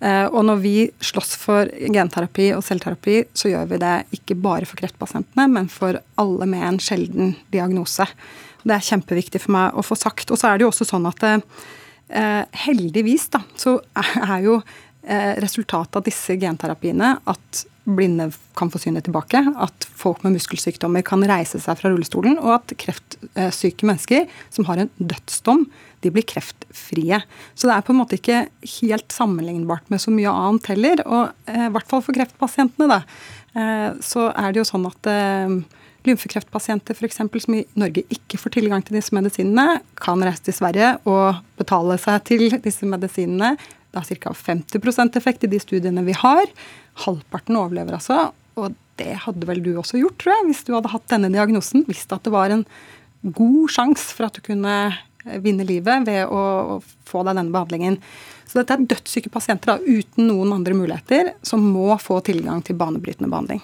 Eh, og når vi slåss for genterapi og selvterapi, så gjør vi det ikke bare for kreftpasientene, men for alle med en sjelden diagnose. Det er kjempeviktig for meg å få sagt. Og så er det jo også sånn at eh, heldigvis da, så er jo resultatet av disse genterapiene at blinde kan få synet tilbake, at folk med muskelsykdommer kan reise seg fra rullestolen, og at kreftsyke mennesker som har en dødsdom, de blir kreftfrie. Så det er på en måte ikke helt sammenlignbart med så mye annet heller. Og eh, i hvert fall for kreftpasientene, da, eh, så er det jo sånn at lymfekreftpasienter for eksempel, som i Norge ikke får tilgang til disse medisinene, kan reise til Sverige og betale seg til disse medisinene det er ca. 50% effekt i de studiene vi har. Halvparten overlever altså. Og det hadde vel du også gjort, tror jeg, hvis du hadde hatt denne diagnosen. Visst at det var en god sjanse for at du kunne vinne livet ved å, få deg denne behandlingen. Så dette er dødssyke pasienter da, uten noen andre muligheter, som må få tilgang til banebrytende behandling.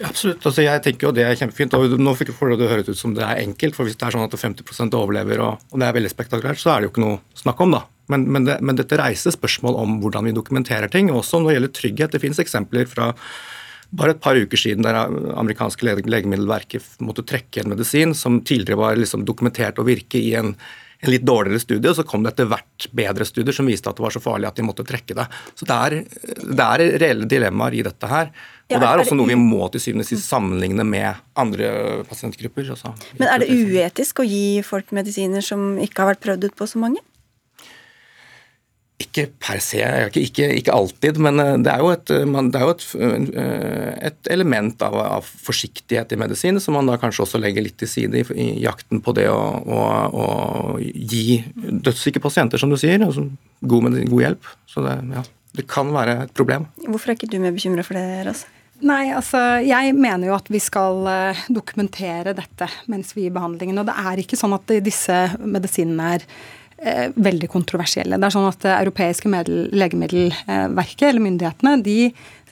Absolutt. altså jeg tenker jo Det er kjempefint. og Nå får det høres ut som det er enkelt. for Hvis det er sånn at 50 overlever og, og det er veldig spektakulært, så er det jo ikke noe snakk om. da. Men, men, det, men, dette reiser spørsmål om hvordan vi dokumenterer ting, også når det gjelder trygghet. Det finnes eksempler fra bare et par uker siden der amerikanske legemiddelverket måtte trekke en medisin som tidligere var liksom dokumentert å virke i en, en litt dårligere studie, og så kom det etter hvert bedre studier som viste at det var så farlig at de måtte trekke det. Så det er, det er reelle dilemmaer i dette her. Og det er også noe vi må til syvende og sist sammenligne med andre pasientgrupper. Også. Men er det uetisk å gi folk medisiner som ikke har vært prøvd ut på så mange? Ikke per se, ikke, ikke, ikke, alltid, men eh, det er jo et, eh, man, er jo et, eh, et element av, av, forsiktighet i medisin som man da kanskje også legger litt til side i, i jakten på det å, å, å gi dødssyke pasienter, som du sier, altså god, god, hjelp. Så det, ja, det, kan være et problem. Hvorfor er ikke du mer bekymra for det, Ras? Nei, altså jeg mener jo at vi skal dokumentere dette mens vi gir behandlingen. Og det er ikke sånn at disse medisinene er veldig kontroversielle. Det er sånn at Det europeiske legemiddelverket, eller myndighetene, de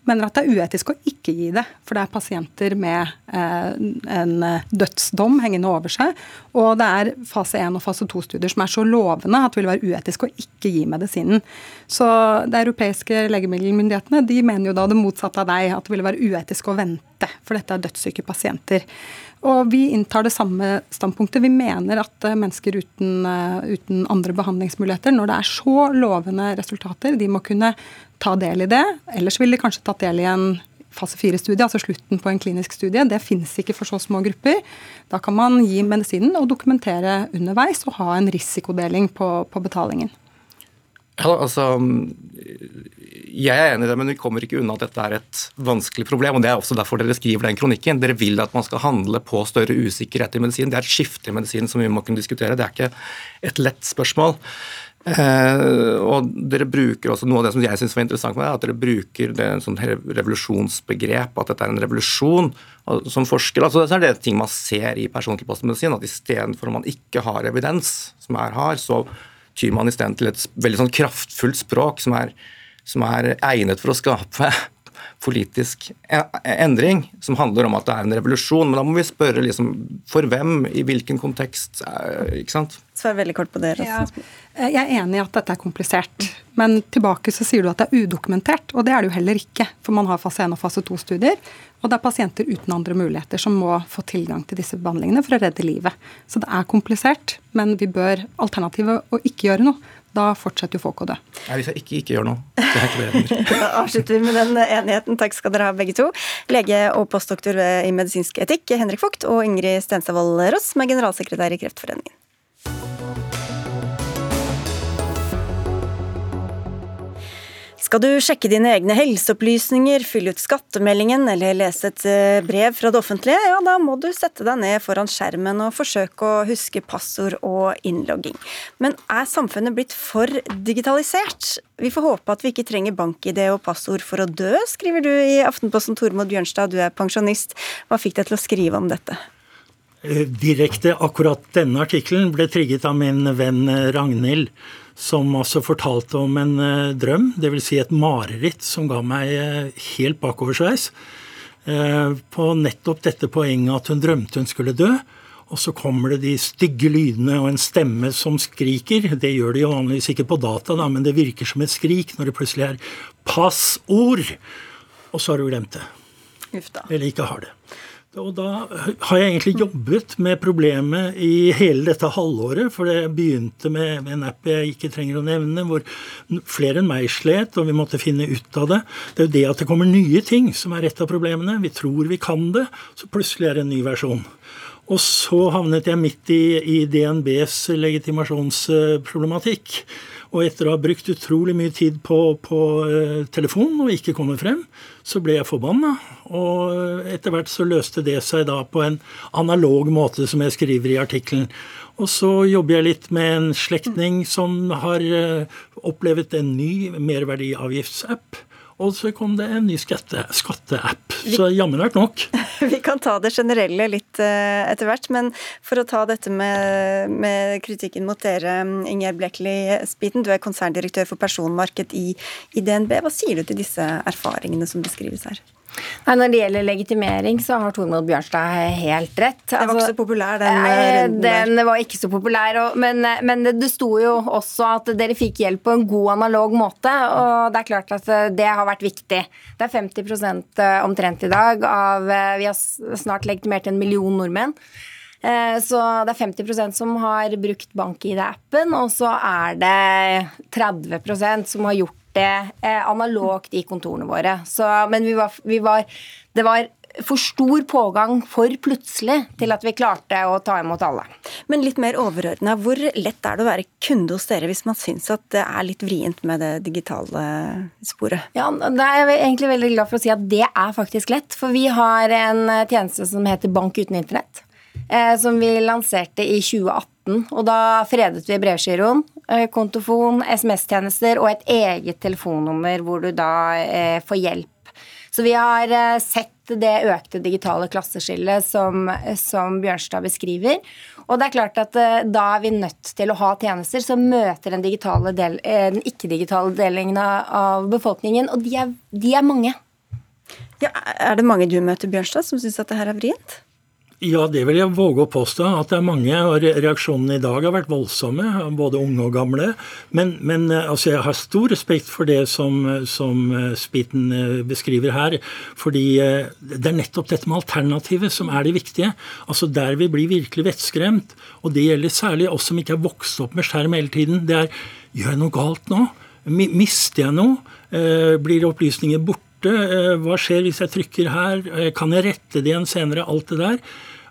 mener at det er uetisk å ikke gi det. For det er pasienter med eh, en dødsdom hengende over seg. Og det er fase 1 og fase 2-studier som er så lovende at det vil være uetisk å ikke gi medisinen. Så de europeiske legemiddelmyndighetene de mener jo da det motsatte av deg, at det ville være uetisk å vente. For dette er dødssyke pasienter. Og vi inntar det samme standpunktet. Vi mener at eh, mennesker uten, eh, uten, andre behandlingsmuligheter, når det er så lovende resultater, de må kunne ta del i det. Ellers ville de kanskje tatt del i en fase fire-studie, altså slutten på en klinisk studie. Det finnes ikke for så små grupper. Da kan man gi medisinen og dokumentere underveis og ha en risikodeling på, på betalingen. Ja, altså, jeg er enig i det, men vi kommer ikke unna at dette er et vanskelig problem. og Det er også derfor dere skriver den kronikken. Dere vil at man skal handle på større usikkerhet i medisin. Det er et skifte i medisin som vi må kunne diskutere. Det er ikke et lett spørsmål. Eh, og dere bruker også Noe av det som jeg syns var interessant med det, at dere bruker det en sånn revolusjonsbegrep, at dette er en revolusjon. Som forsker altså, så er det ting man ser i persontilpasset at istedenfor om man ikke har evidens, som er har, så tyr man isteden til et veldig sånn kraftfullt språk som er som er egnet for å skape politisk e, endring som handler om at det er en revolusjon. Men da må vi spørre liksom, for hvem, i hvilken kontekst? Eh, ikke sant? Svar veldig kort på det. Ja. Jeg er enig i at dette er komplisert. Men tilbake så sier du at det er udokumentert, og det er det jo heller ikke. For man har fase 1 og fase 2-studier, og det er pasienter uten andre muligheter som må få tilgang til disse behandlingene for å redde livet. Så det er komplisert, men vi bør Alternativet å ikke gjøre noe da fortsetter jo folk å dø. Nei, Hvis jeg ikke ikke gjør noe. Det er ikke det Da avslutter vi med den enigheten. Takk skal dere ha, begge to. Lege og postdoktor i medisinsk etikk Henrik Vogt og Ingrid Stenstadvold Ross, som er generalsekretær i Kreftforeningen. Skal du sjekke dine egne helseopplysninger, fylle ut skattemeldingen eller lese et eh, brev fra det offentlige, ja da må du sette deg ned foran skjermen og forsøke å huske passord og innlogging. Men er samfunnet blitt for digitalisert? Vi får håpe at vi ikke trenger bank-ID og passord for å dø, skriver du i Aftenposten Tormod Bjørnstad, du er pensjonist. Hva fikk deg til å skrive om dette? Eh, direkte akkurat denne artikkelen ble trigget av min venn Ragnhild som altså fortalte om en uh, drøm, dvs. Si et mareritt som ga meg uh, helt bakoversveis. Uh, på nettopp dette poenget at hun drømte hun skulle dø. Og så kommer det de stygge lydene og en stemme som skriker. Det gjør det jo vanligvis ikke på data, da, men det virker som et skrik når det plutselig er 'passord'. Og så har du glemt det. Eller ikke har det. Og da har jeg egentlig jobbet med problemet i hele dette halvåret. For det begynte med en app jeg ikke trenger å nevne, hvor flere enn meg slet, og vi måtte finne ut av det. Det er jo det at det kommer nye ting som er et av problemene. Vi tror vi kan det, så plutselig er det en ny versjon. Og så havnet jeg midt i, i DNBs legitimasjonsproblematikk. Og etter å ha brukt utrolig mye tid på, på uh, telefon og ikke komme frem, så ble jeg forbanna. Og etter hvert så løste det seg da på en analog måte, som jeg skriver i artikkelen. Og så jobber jeg litt med en slektning som har uh, opplevd en ny merverdiavgiftsapp. Og så kom det en ny skatteapp. Skatte så jammen vært nok. Vi kan ta det generelle litt uh, etter hvert, men for å ta dette med, med kritikken mot dere, Ingjerd Blekeli-Spiten, du er konserndirektør for personmarked i, i DNB. Hva sier du til disse erfaringene som beskrives her? Nei, Når det gjelder legitimering, så har Tormod Bjørnstad helt rett. Den var ikke altså, så populær, den eh, runden der. Den var ikke så populær, men, eh, men, det sto jo også at dere fikk hjelp på en god analog måte, og det er klart at eh, det har vært viktig. Det er 50 omtrent i dag av Vi har snart legitimert en million nordmenn. Så det er 50% som har brukt bank-ID-appen, og så er det 30% som har gjort det eh, analogt i kontorene våre. Så, men vi var, vi var, det var for stor pågang for plutselig til at vi klarte å ta imot alle. Men litt mer overordna, hvor lett er det å være kunde hos dere hvis man syns at det er litt vrient med det digitale sporet? Ja, da er jeg egentlig veldig glad for å si at det er faktisk lett. For vi har en tjeneste som heter Bank uten internett. Eh, som vi lanserte i 2018 og da fredet vi brevgiroen, kontofon, SMS-tjenester og et eget telefonnummer hvor du da eh, får hjelp. Så vi har eh, sett det økte digitale klasseskillet som, som, Bjørnstad beskriver. Og det er klart at da er vi nødt til å ha tjenester som møter den, del, den ikke-digitale delingen av befolkningen, og de er, de er mange. Ja, er det mange du møter, Bjørnstad, som syns at det her er vrient? Ja, det vil jeg våge å påstå. At det er mange. og Reaksjonene i dag har vært voldsomme, både unge og gamle. Men, men eh, altså, jeg har stor respekt for det som, som eh, Spiten eh, beskriver her. Fordi det er nettopp dette med alternativet som er det viktige. Altså Der vi blir virkelig vettskremt, og det gjelder særlig oss som ikke er vokst opp med skjerm hele tiden, det er gjør jeg noe galt nå? Mister jeg noe? Blir opplysninger borte? Hva skjer hvis jeg trykker her? Kan jeg rette det igjen senere? Alt det der.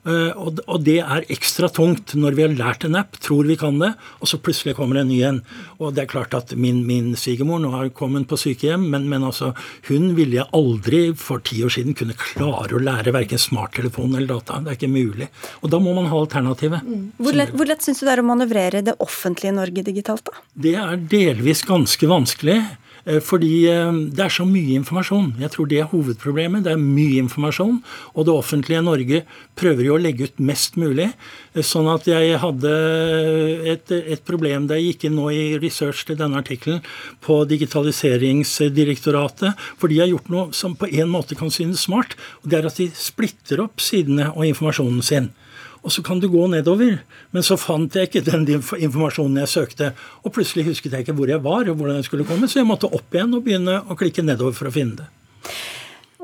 Eh, og det er ekstra tungt når vi har lært en app, tror vi kan det, og så plutselig kommer det en ny en. Og det er klart at min, min svigermor nå har kommet på sykehjem, men, men altså, hun ville jeg aldri for ti år siden kunne klare å lære verken smarttelefon eller data. Det er ikke mulig. Og da må man ha alternativet. Mm. Hvor lett, hvor lett syns du det er å manøvrere det offentlige Norge digitalt, da? Det er delvis ganske vanskelig. Eh, fordi det er så mye informasjon. Jeg tror det er hovedproblemet. Det er mye informasjon, og det offentlige Norge prøver jo å legge ut mest mulig. Sånn at jeg hadde et, et problem da jeg gikk inn nå i research til denne artikkelen på Digitaliseringsdirektoratet. For de har gjort noe som på en måte kan synes smart. og Det er at de splitter opp sidene og informasjonen sin. Og så kan du gå nedover. Men så fant jeg ikke den informasjonen jeg søkte. Og plutselig husket jeg ikke hvor jeg var og hvordan jeg skulle komme, så jeg måtte opp igjen og begynne å klikke nedover for å finne det.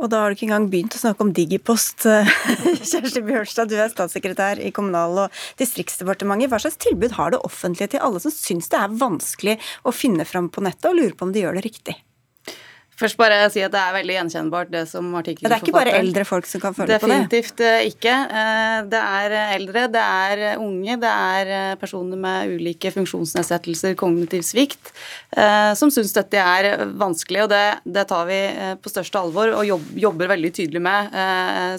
Og da har du ikke engang begynt å snakke om Digipost. Kjersti Bjørnstad, du er statssekretær i Kommunal- og distriktsdepartementet. Hva slags tilbud har det offentlige til alle som syns det er vanskelig å finne fram på nettet, og lurer på om de gjør det riktig? Først bare si at Det er veldig gjenkjennbart, det som artikkelen Det er ikke bare eldre folk som kan føle på det? Definitivt eh, ikke. Eh, det er eldre, det er unge, det er eh, personer med ulike funksjonsnedsettelser, kognitiv svikt, som syns dette er vanskelig. og det, det, tar vi på største alvor og jobber veldig tydelig med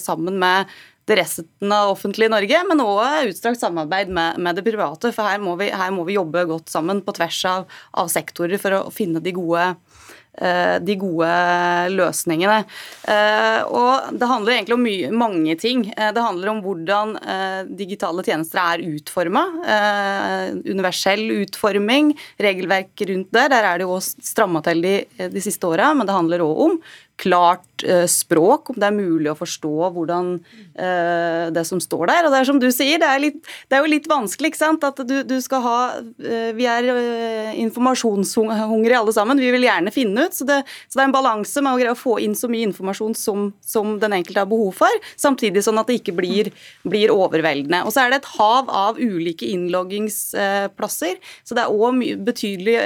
sammen med det resten av offentlige Norge, men òg utstrakt samarbeid med, med, det private. For her må, vi, her må, vi, jobbe godt sammen på tvers av, av sektorer for å finne de gode Eh, de gode løsningene. Eh, og det handler egentlig om mye, mange ting. Eh, det handler om hvordan digitale tjenester er utforma. Universell utforming, regelverk rundt det. Der er det jo stramma til de, de siste åra, men det handler òg om klart uh, språk, om det er mulig å forstå hvordan uh, det som står der. Og det er som du sier, det er, litt, det er jo litt vanskelig, ikke sant. At du, du skal ha uh, Vi er informasjonshungrige alle sammen. Vi vil gjerne finne ut. Så det, så det er en balanse med å greie å få inn så mye informasjon som, som, den enkelte har behov for, samtidig sånn at det ikke blir, blir overveldende. Og så er det et hav av ulike innloggingsplasser, så det er òg betydelig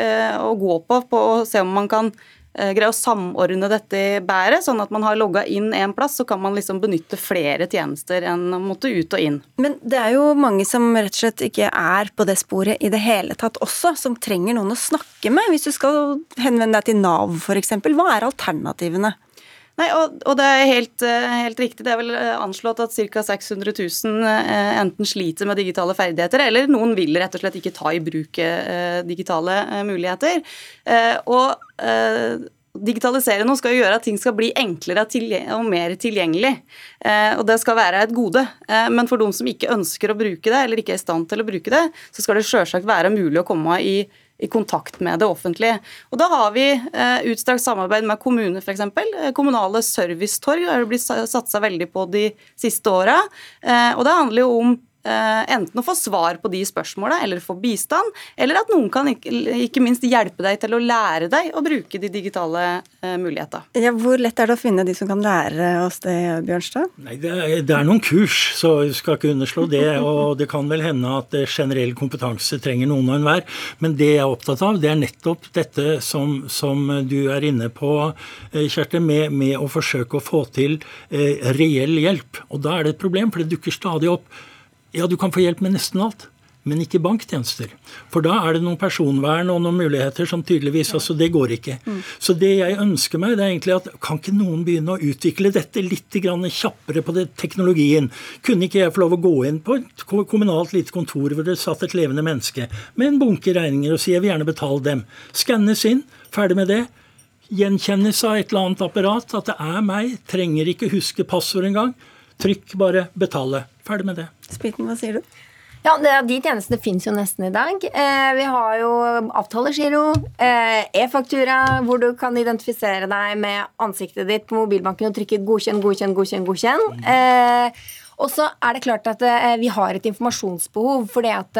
å gå på på å se om man kan Eh, greie å samordne dette bedre, sånn at man har logga inn én plass, så kan man liksom benytte flere tjenester enn å måtte ut og inn. Men det er jo mange som rett og slett ikke er på det sporet i det hele tatt også, som trenger noen å snakke med. Hvis du skal henvende deg til Nav f.eks., hva er alternativene? Nei, og, og, det er helt, eh, helt, riktig. Det er vel eh, anslått at ca. 600 000 enten sliter med digitale ferdigheter, eller noen vil rett og slett ikke ta i bruk digitale muligheter. Og digitalisere noe skal jo gjøre at ting skal bli enklere og mer tilgjengelig. Eh, og det skal være et gode. Eh, men for de som ikke ønsker å bruke det, eller ikke er i stand til å bruke det, så skal det selvsagt være mulig å komme i, i kontakt med det offentlige. Og Da har vi eh, utstrakt samarbeid med kommuner, f.eks. Kommunale servicetorg har det blitt satsa veldig på de siste åra. Og det handler jo om Eh, enten å få svar på de spørsmåla eller få bistand, eller at noen kan ikke, minst hjelpe deg til å lære deg å bruke de digitale uh, mulighetene. Ja, hvor lett er det å finne de som kan lære oss det, Bjørnstad? Nei, det er, det er noen kurs, så vi skal ikke underslå det. Og det kan vel hende at generell kompetanse trenger noen og enhver. Men det jeg er opptatt av, det er nettopp dette som, som du er inne på, eh, Kjerte, med, med, å forsøke å få til eh, reell hjelp. Og da er det et problem, for det dukker stadig opp ja, du kan få hjelp med nesten alt, men ikke banktjenester. For da er det noen personvern og noen muligheter som tydeligvis altså Det går ikke. Mm. Så det jeg ønsker meg, det er egentlig at kan ikke noen begynne å utvikle dette litt kjappere på det, teknologien? Kunne ikke jeg få lov å gå inn på et kommunalt lite kontor hvor det satt et levende menneske med en bunke regninger og si jeg vil gjerne betale dem. Skannes inn, ferdig med det gjenkjennes av et eller annet apparat at det er meg, trenger ikke huske passord engang. Trykk bare 'betale'. Ferdig med det. Spiten, hva sier du? Ja, De tjenestene finnes jo nesten i dag. Eh, vi har jo avtalegiro, eh, e-faktura, hvor du kan identifisere deg med ansiktet ditt på mobilbanken og trykke 'godkjenn, godkjenn, godkjenn'. godkjenn. Eh, og så er det klart at vi har et informasjonsbehov, fordi at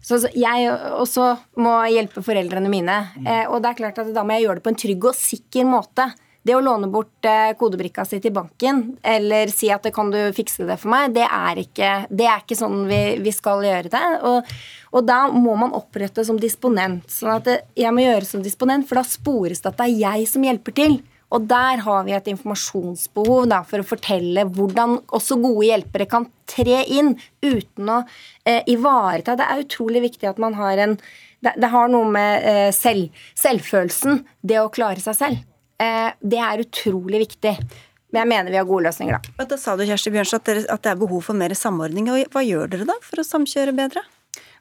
så jeg også må hjelpe foreldrene mine. Og det er klart at da må jeg gjøre det på en trygg og sikker måte. Det å låne bort eh, kodebrikka si til banken eller si at kan du fikse det for meg, det er ikke, det er ikke sånn vi, vi, skal gjøre det. Og, og, da må man opprette som disponent. sånn at det, jeg må gjøre som disponent, for da spores det at det er jeg som hjelper til. Og der har vi et informasjonsbehov da, for å fortelle hvordan også gode hjelpere kan tre inn uten å eh, ivareta. Det er utrolig viktig at man har en Det, det har noe med eh, selv, selvfølelsen, det å klare seg selv. Eh, det er utrolig viktig. Men jeg mener vi har gode løsninger, da. Da sa du Kjersti Bjørnstad, at det er behov for mer samordning. og Hva gjør dere da for å samkjøre bedre?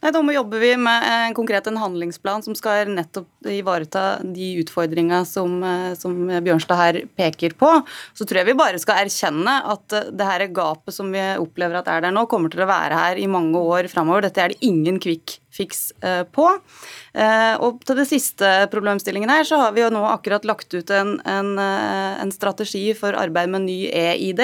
Da jobber vi med en konkret en handlingsplan som skal nettopp ivareta de utfordringene som, som, Bjørnstad her peker på. Så tror jeg vi bare skal erkjenne at det her gapet som vi opplever at er der nå, kommer til å være her i mange år framover. Dette er det ingen quick fix eh, på. Eh, og til det siste problemstillingen her, så har vi jo nå akkurat lagt ut en, en, eh, en strategi for arbeid med ny e-ID.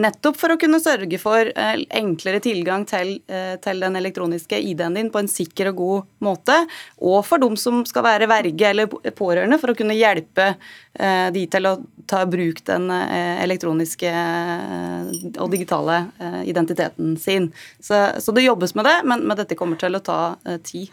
Nettopp for å kunne sørge for enklere tilgang til, til den elektroniske ID-en din på en sikker og god måte. Og for dem som skal være verge eller pårørende, for å kunne hjelpe de til å ta bruk den elektroniske og digitale identiteten sin. Så, så det jobbes med det, men, men dette kommer til å ta Eh, tid.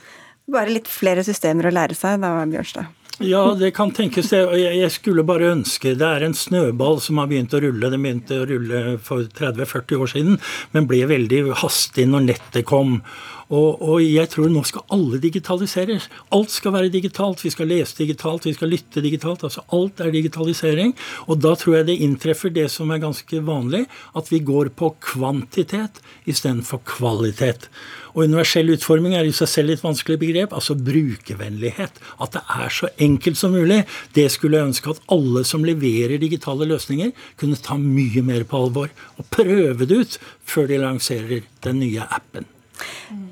Bare litt flere systemer å lære seg da, Bjørnstad? Ja, det kan tenkes det. Jeg skulle bare ønske Det er en snøball som har begynt å rulle. Den begynte å rulle for 30-40 år siden, men ble veldig hastig når nettet kom. Og, og, jeg tror nå skal alle digitaliseres. Alt skal være digitalt. Vi skal lese digitalt, vi skal lytte digitalt. altså Alt er digitalisering. Og da tror jeg det inntreffer det som er ganske vanlig, at vi går på kvantitet istedenfor kvalitet. Og universell utforming er i seg selv et vanskelig begrep. Altså brukervennlighet. At det er så enkelt som mulig. Det skulle jeg ønske at alle som leverer digitale løsninger, kunne ta mye mer på alvor. Og prøve det ut før de lanserer den nye appen.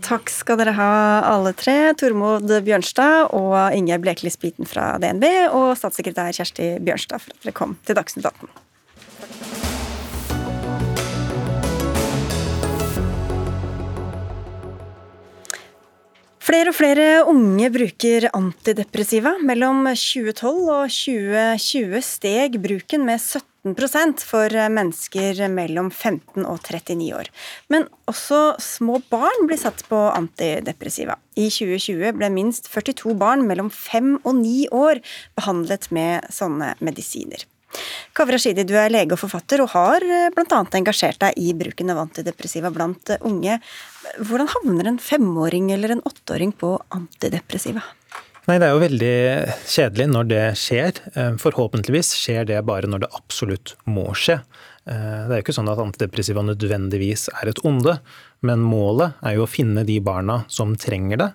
Takk skal dere ha, alle tre. Tormod Bjørnstad og Inge Blekeli Spiten fra DNB, og statssekretær Kjersti Bjørnstad for at dere kom til Dagsnytt 18. Flere og flere unge bruker antidepressiva. Mellom 2012 og 2020 steg bruken med 17 for mennesker mellom 15 og 39 år. Men også små barn blir satt på antidepressiva. I 2020 ble minst 42 barn mellom 5 og 9 år behandlet med sånne medisiner. Kavra Shidi, du er lege og forfatter, og har bl.a. engasjert deg i bruken av antidepressiva blant unge. Hvordan havner en femåring eller en åtteåring på antidepressiva? Nei, Det er jo veldig kjedelig når det skjer. Eh, forhåpentligvis skjer det bare når det absolutt må skje. Eh, det er jo ikke sånn at antidepressiva nødvendigvis er et onde, men målet er jo å finne de barna som trenger det,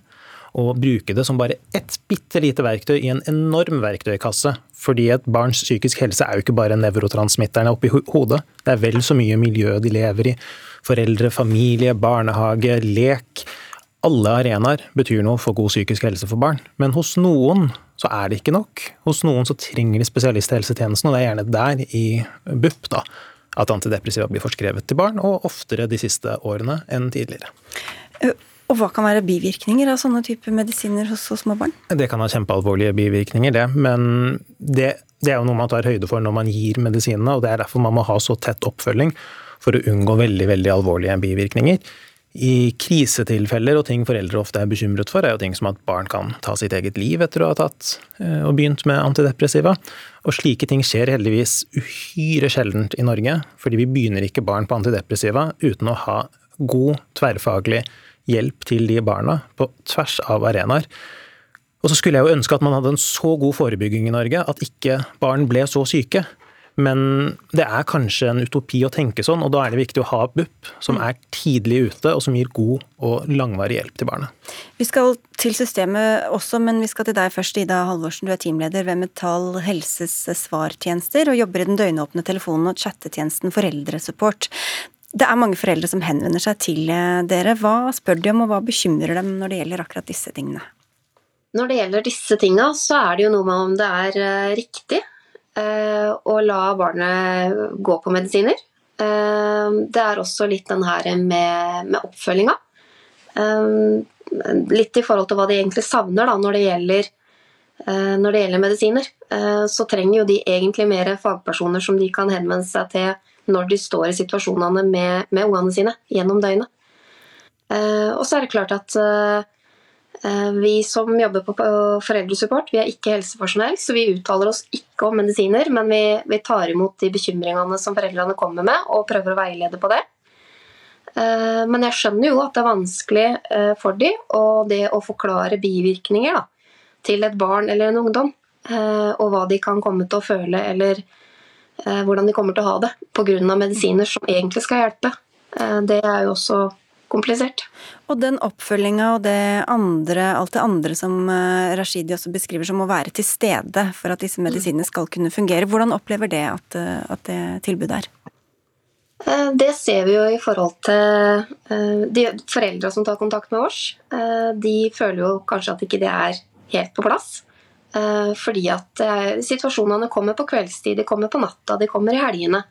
og bruke det som bare ett bitte lite verktøy i en enorm verktøykasse. Fordi et barns psykisk helse er jo ikke bare nevrotransmitterne oppi hodet. Det er vel så mye miljø de lever i. Foreldre, familie, barnehage, lek alle arenaer betyr noe for god psykisk helse for barn, men hos noen så er det ikke nok. Hos noen så trenger de spesialisthelsetjenesten, og det er gjerne der i BUP da, at antidepressiva blir forskrevet til barn, og oftere de siste årene enn tidligere. Og Hva kan være bivirkninger av sånne typer medisiner hos, hos små barn? Det kan ha kjempealvorlige bivirkninger, det. Men det, det er jo noe man tar høyde for når man gir medisinene, og det er derfor man må ha så tett oppfølging for å unngå veldig, veldig alvorlige bivirkninger. I krisetilfeller og ting foreldre ofte er bekymret for, er jo ting som at barn kan ta sitt eget liv etter å ha tatt eh, og begynt med antidepressiva. Og slike ting skjer heldigvis uhyre sjeldent i Norge, fordi vi begynner ikke barn på antidepressiva uten å ha god tverrfaglig hjelp til de barna på tvers av arenaer. Og så skulle jeg jo ønske at man hadde en så god forebygging i Norge at ikke barn ble så syke. Men det er kanskje en utopi å tenke sånn, og da er det viktig å ha BUP som er tidlig ute, og som gir god og langvarig hjelp til barnet. Vi skal til systemet også, men vi skal til deg først, Ida Halvorsen. Du er teamleder ved Metall Helses svartjenester, og jobber i den døgnåpne telefonen og chattetjenesten Foreldresupport. Det er mange foreldre som henvender seg til dere. Hva spør de om, og hva bekymrer dem når det gjelder akkurat disse tingene? Når det gjelder disse tinga, så er det jo noe med om det er eh, riktig og la barnet gå på medisiner. Eh, det er også litt den her med, med oppfølginga. Eh, litt i forhold til hva de egentlig savner da, når det gjelder når det gjelder medisiner, så trenger jo de egentlig mer fagpersoner som de kan henvende seg til når de står i situasjonene med, med ungene sine gjennom døgnet. Og så er det klart at Eh, vi som jobber på foreldresupport, vi er ikke helsepersonell, så vi uttaler oss ikke om medisiner, men vi, vi, tar imot de bekymringene som foreldrene kommer med, og prøver å veilede på det. Eh, men jeg skjønner jo at det er vanskelig eh, for dem, og det å forklare bivirkninger da, til et barn eller en ungdom, og hva de kan komme til å føle, eller hvordan de kommer til å ha det pga. medisiner som egentlig skal hjelpe, det er jo også komplisert. Og den oppfølginga og det andre, alt det andre som eh, Rashidi også beskriver som å være til stede for at disse medisinene skal kunne fungere, hvordan opplever det at, eh, at det tilbudet er? Eh, det ser vi jo i forhold til de foreldra som tar kontakt med oss. De føler jo kanskje at ikke det er helt på plass. Fordi at situasjonene kommer på kveldstid, de kommer på natta, de kommer i helgene.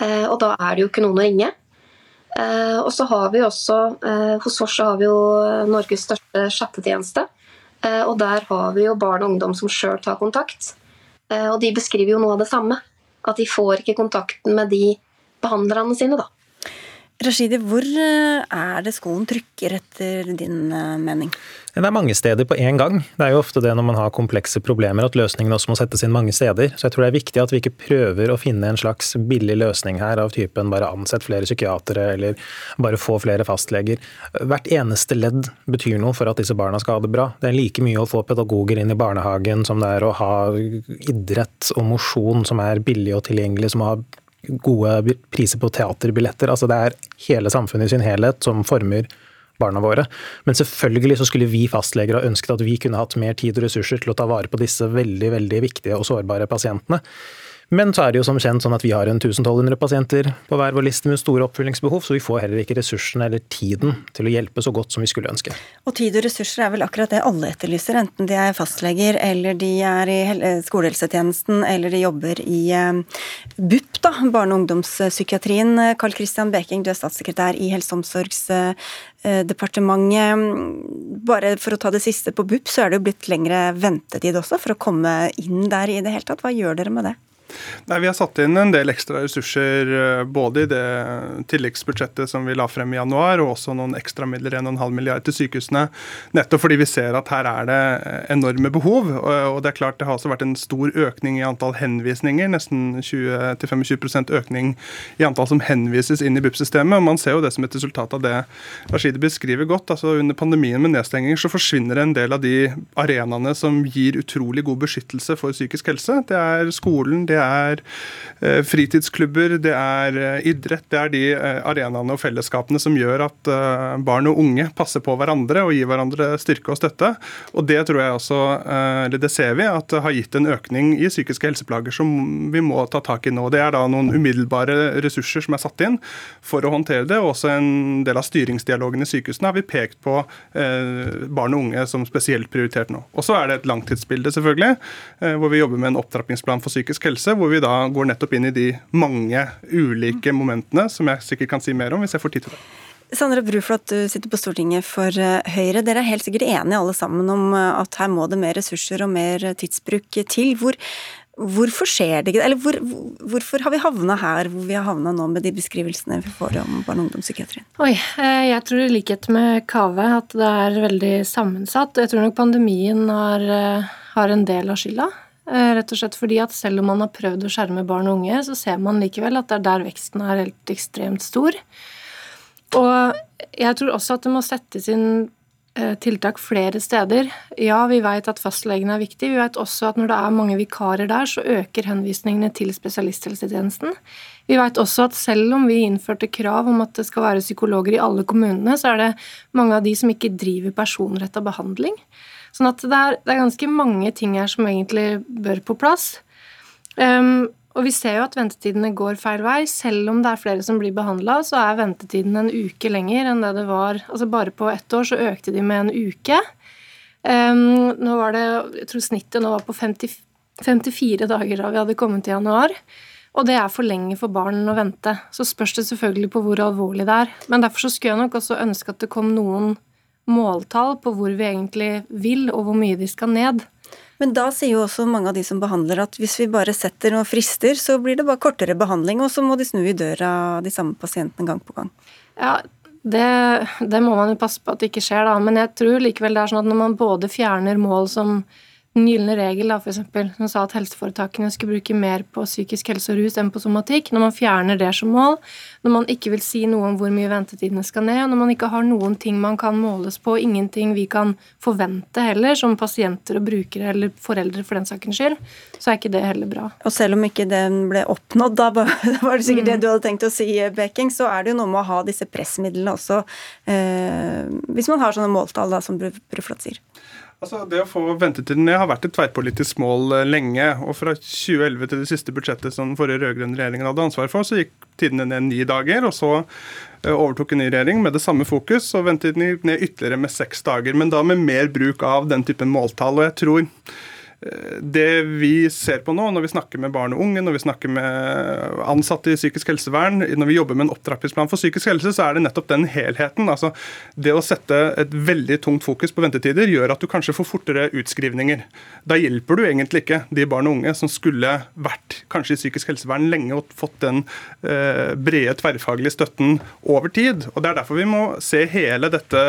Og da er det jo ikke noen å ringe. Eh, og så har vi også, eh, Hos oss har vi jo Norges største chattetjeneste. Eh, og der har vi jo barn og ungdom som sjøl tar kontakt. Og de beskriver jo noe av det samme. At de får ikke kontakten med de behandlerne sine, da. Rashidi, hvor eh, er det skoen trykker etter din eh, mening? Det er mange steder på én gang. Det er jo ofte det når man har komplekse problemer at løsningene også må settes inn mange steder. Så jeg tror det er viktig at vi ikke prøver å finne en slags billig løsning her av typen bare ansett flere psykiatere eller bare få flere fastleger. Hvert eneste ledd betyr noe for at disse barna skal ha det bra. Det er like mye å få pedagoger inn i barnehagen som det er å ha idrett og mosjon som er billig og tilgjengelig, som har gode priser på teaterbilletter. Altså det er hele samfunnet i sin helhet som former barna våre. Men selvfølgelig så skulle vi fastleger ha ønsket at vi kunne hatt mer tid og ressurser til å ta vare på disse veldig, veldig viktige og sårbare pasientene. Men så er det jo som kjent sånn at vi har en 1200 pasienter på hver vår liste med store oppfyllingsbehov, så vi får heller ikke ressursene eller tiden til å hjelpe så godt som vi skulle ønske. Og tid og ressurser er vel akkurat det alle etterlyser, enten de er fastleger eller de er i eh, skolehelsetjenesten eller de jobber i eh, BUP, da, barne- og ungdomspsykiatrien. Carl Christian Beking, du er statssekretær i Helse- og omsorgsdepartementet. Bare for å ta det siste på BUP, så er det jo blitt lengre ventetid også for å komme inn der i det hele tatt. Hva gjør dere med det? Nei, Vi har satt inn en del ekstra ressurser eh, både i det tilleggsbudsjettet som vi la frem i januar, og også noen ekstra midler, 1,5 milliard til sykehusene. Nettopp fordi vi ser at her er det eh, enorme behov. Og det er klart det har også vært en stor økning i antall henvisninger. Nesten 20-25% økning i antall som henvises inn i BUP-systemet. og Man ser jo det som et resultat av det Rashidi beskriver godt. altså Under pandemien med nedstenging så forsvinner en del av de arenaene som gir utrolig god beskyttelse for psykisk helse. Det er skolen, det er er eh, fritidsklubber, det er eh, idrett. Det er de eh, arenaene og fellesskapene som gjør at barn og unge passer på hverandre og gir hverandre styrke og støtte. Og det tror jeg også, eller det ser vi, at det har gitt en økning i psykiske helseplager som vi må ta tak i nå. Det er da noen umiddelbare ressurser som er satt inn for å håndtere det. og Også en del av styringsdialogen i sykehusene har vi pekt på barn og unge som spesielt prioritert nå. Og så er det et langtidsbilde, selvfølgelig, hvor vi jobber med en opptrappingsplan for psykisk helse hvor vi da går nettopp inn i de mange ulike momentene som jeg sikkert kan si mer om hvis jeg får tid til det. Sandra Bruflot, du sitter på Stortinget for eh, Høyre. Dere er helt sikkert enige alle sammen om eh, at her må det mer ressurser og mer tidsbruk til. Hvor, hvorfor skjer det ikke? Eller hvor, hvorfor har vi havna her hvor vi har havna nå med de beskrivelsene vi får om barne- og ungdomspsykiatrien? Oi, eh, jeg tror i likhet med Kave at det er veldig sammensatt. Jeg tror nok pandemien har, har en del av skylda. Eh, rett og slett fordi at selv om man har prøvd å skjerme barn og unge, så ser man likevel at det er der veksten er helt ekstremt stor. Og jeg tror også at det må settes inn eh, tiltak flere steder. Ja, vi vet at fastlegen er viktig. Vi vet også at når det er mange vikarer der, så øker henvisningene til spesialisthelsetjenesten. Vi vet også at selv om vi innførte krav om at det skal være psykologer i alle kommunene, så er det mange av de som ikke driver personretta behandling. Sånn at det er, det er, ganske mange ting her som egentlig bør på plass. Um, og vi ser jo at ventetidene går feil vei. Selv om det er flere som blir behandla, så er ventetiden en uke lenger enn det det var. Altså Bare på ett år så økte de med en uke. Um, nå var det, jeg tror snittet nå var på 50, 54 dager da vi hadde kommet i januar. Og det er for lenge for barn å vente. Så spørs det selvfølgelig på hvor alvorlig det er. Men derfor så skulle jeg nok også ønske at det kom noen måltall på hvor vi egentlig vil, og hvor mye de skal ned. Men da sier jo også mange av de som behandler at hvis vi bare setter noen frister, så blir det bare kortere behandling, og så må de snu i døra de samme pasientene gang på gang. Ja, det, det, må man jo passe på at det ikke skjer, da. Men jeg tror likevel det er sånn at når man både fjerner mål som den gylne regel da, for eksempel, som sa at helseforetakene skulle bruke mer på psykisk helse og rus enn på somatikk. Når man fjerner det som mål, når man ikke vil si noe om hvor mye ventetidene skal ned, og når man ikke har noen ting man kan måles på, ingenting vi kan forvente heller, som pasienter og brukere eller foreldre for den sakens skyld, så er ikke det heller bra. Og selv om ikke den ble oppnådd, da var det sikkert mm. det du hadde tenkt å si, Beking, så er det jo noe med å ha disse pressmidlene også, eh, hvis man har sånne måltall da, som Bruflot sier. Altså, det å få ventetiden ned har vært et tverrpolitisk mål eh, lenge. og Fra 2011 til det siste budsjettet som forrige rød-grønne regjeringen hadde ansvar for, så gikk tidene ned ni dager. og Så eh, overtok en ny regjering med det samme fokus, og ventetiden gikk ned ytterligere med seks dager. Men da med mer bruk av den typen måltall. og jeg tror det vi ser på nå, når vi snakker med barn og unge, når vi snakker med ansatte i psykisk helsevern, når vi jobber med en opptrappingsplan for psykisk helse, så er det nettopp den helheten. Altså, det å sette et veldig tungt fokus på ventetider gjør at du kanskje får fortere utskrivninger. Da hjelper du egentlig ikke de barn og unge som skulle vært kanskje i psykisk helsevern lenge og fått den eh, brede tverrfaglige støtten over tid. Og Det er derfor vi må se hele dette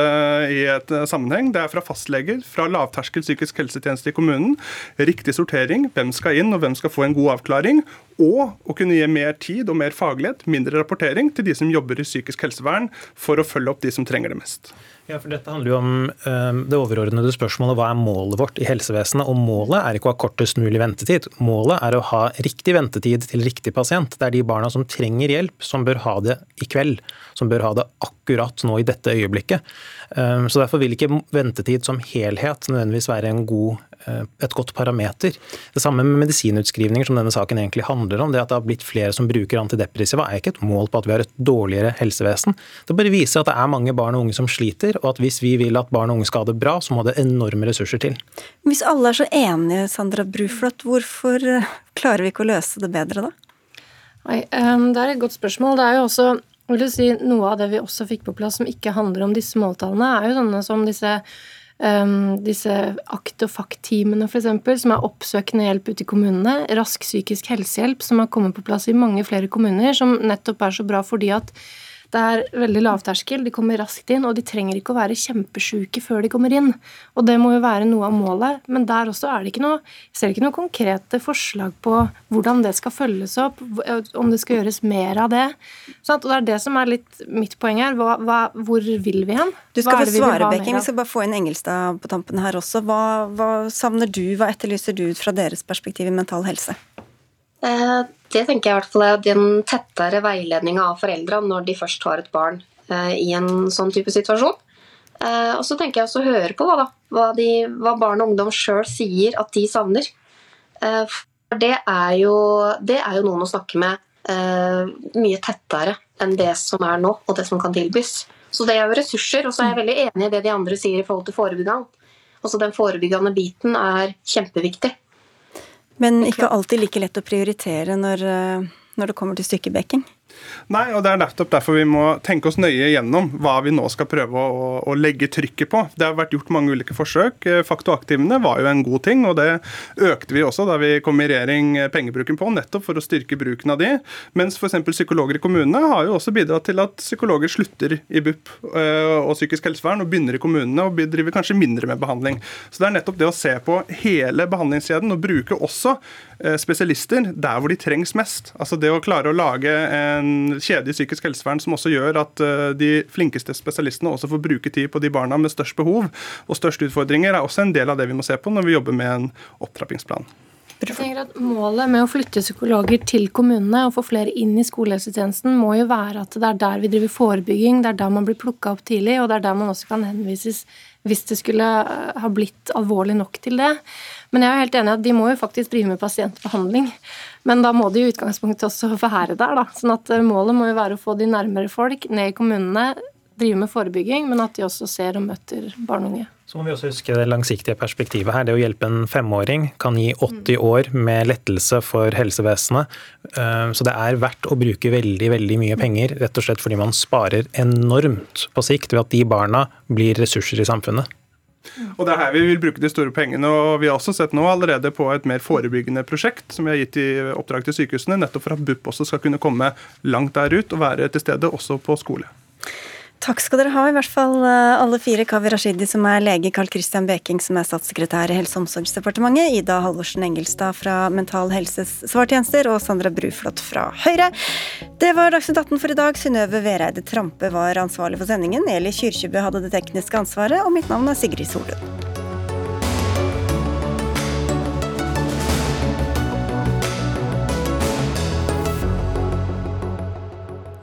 i et sammenheng. Det er fra fastleger, fra lavterskel psykisk helsetjeneste i kommunen, riktig sortering, hvem skal inn og hvem skal få en god avklaring, og å kunne gi mer tid og mer faglighet, mindre rapportering, til de som jobber i psykisk helsevern, for å følge opp de som trenger det mest. Ja, for Dette handler jo om um, det overordnede spørsmålet hva er målet vårt i helsevesenet. Og Målet er ikke å ha kortest mulig ventetid. Målet er å ha riktig ventetid til riktig pasient. Det er de barna som trenger hjelp, som bør ha det i kveld. Som bør ha det akkurat nå i dette øyeblikket. Um, så Derfor vil ikke ventetid som helhet nødvendigvis være god Eh, et godt parameter. Det samme med medisinutskrivninger, som denne saken egentlig handler om. Det at det har blitt flere som bruker antidepressiva, er ikke et mål på at vi har et dårligere helsevesen. Det bare viser at det er mange barn og unge som sliter, og at hvis vi vil at barn og unge skal ha det bra, så må det enorme ressurser til. Hvis alle er så enige, Sandra Bruflot, hvorfor eh, klarer vi ikke å løse det bedre da? Nei, Det er et godt spørsmål. Det er jo også vil du si, Noe av det vi også fikk på plass som ikke handler om disse måltallene, er jo sånne som disse Um, disse akt- og fakt-teamene f.eks., som er oppsøkende hjelp ute i kommunene. Rask psykisk helsehjelp, som har kommet på plass i mange flere kommuner, som nettopp er så bra fordi at det er veldig lavterskel, de kommer raskt inn, og de trenger ikke å være kjempesjuke før de kommer inn. Og det må jo være noe av målet, men der også er det ikke noe Jeg ser ikke noen konkrete forslag på hvordan det skal følges opp, om det skal gjøres mer av det. Og det er det som er litt mitt poeng her. Hva, hva, hvor vil vi hen? Du skal få svare, Bekking. Vi skal bare få inn Engelstad på tampen her også. Hva, hva savner du, hva etterlyser du ut fra deres perspektiv i mental helse? Eh, det tenker jeg i hvert fall er den tettere veiledninga av foreldra når de først har et barn eh, i en sånn type situasjon. Eh, og så tenker jeg også å høre på hva, hva, de, hva barn og ungdom sjøl sier at de savner. For det er, jo, det er jo noen å snakke med mye tettere enn det som er nå, og det som kan tilbys. Så det er jo ressurser, og så er jeg veldig enig i det de andre sier i forhold til forebyggende. Altså Den forebyggende biten er kjempeviktig. Men ikke alltid like lett å prioritere når, eh, når det kommer til stykkebekking? Nei, og det er nettopp derfor vi må tenke oss nøye gjennom hva vi nå skal prøve å, å legge trykket på. Det har vært gjort mange ulike forsøk. Eh, Faktoaktivene var jo en god ting, og det økte vi også da vi kom i regjering eh, pengebruken på, nettopp for å styrke bruken av de. Mens f.eks. psykologer i kommunene har jo også bidratt til at psykologer slutter i BUP eh, og psykisk helsevern og begynner i kommunene og driver kanskje mindre med behandling. Så det er nettopp det å se på hele behandlingskjeden og bruke også spesialister der hvor de trengs mest. Altså det å klare å lage en kjede i psykisk helsevern som også gjør at eh, de flinkeste spesialistene også får bruke tid på de barna med størst behov og største utfordringer, er også en del av det vi må se på når vi jobber med en opptrappingsplan. Jeg tenker at Målet med å flytte psykologer til kommunene og få flere inn i skolehelsetjenesten må jo være at det er der vi driver forebygging, det er der man blir plukka opp tidlig, og det er der man også kan henvises hvis det skulle eh, ha blitt alvorlig nok til det. Men jeg er helt enig i at de må jo faktisk drive med pasientbehandling. Men da må de i utgangspunktet også være der, da. Sånn at eh, målet må jo være å få de nærmere folk, ned i kommunene, drive med forebygging, men at de også ser og møter barn og unge. Så må vi også huske det langsiktige perspektivet her. Det å hjelpe en femåring kan gi 80 år med lettelse for helsevesenet. Eh, så det er verdt å bruke veldig, veldig mye penger, rett og slett fordi man sparer enormt på sikt ved at de barna blir ressurser i samfunnet. Og Det er her vi vil bruke de store pengene. og Vi har også sett nå allerede på et mer forebyggende prosjekt som vi har gitt i oppdrag til sykehusene, nettopp for at BUP også skal kunne komme langt der ut og være til stede også på skole. Takk skal dere ha, i hvert fall eh, alle fire. Kavi Rashidi, som er lege, Carl Christian Beking, som er statssekretær i Helse- og omsorgsdepartementet, Ida Halvorsen Engelstad fra Mental Helses svartjenester og Sandra Bruflot fra Høyre. Det var Dagsnytt 18 for i dag. Synnøve Vereide Trampe var ansvarlig for sendingen. Eli Kyrkjebø hadde det tekniske ansvaret, og mitt navn er Sigrid Solund.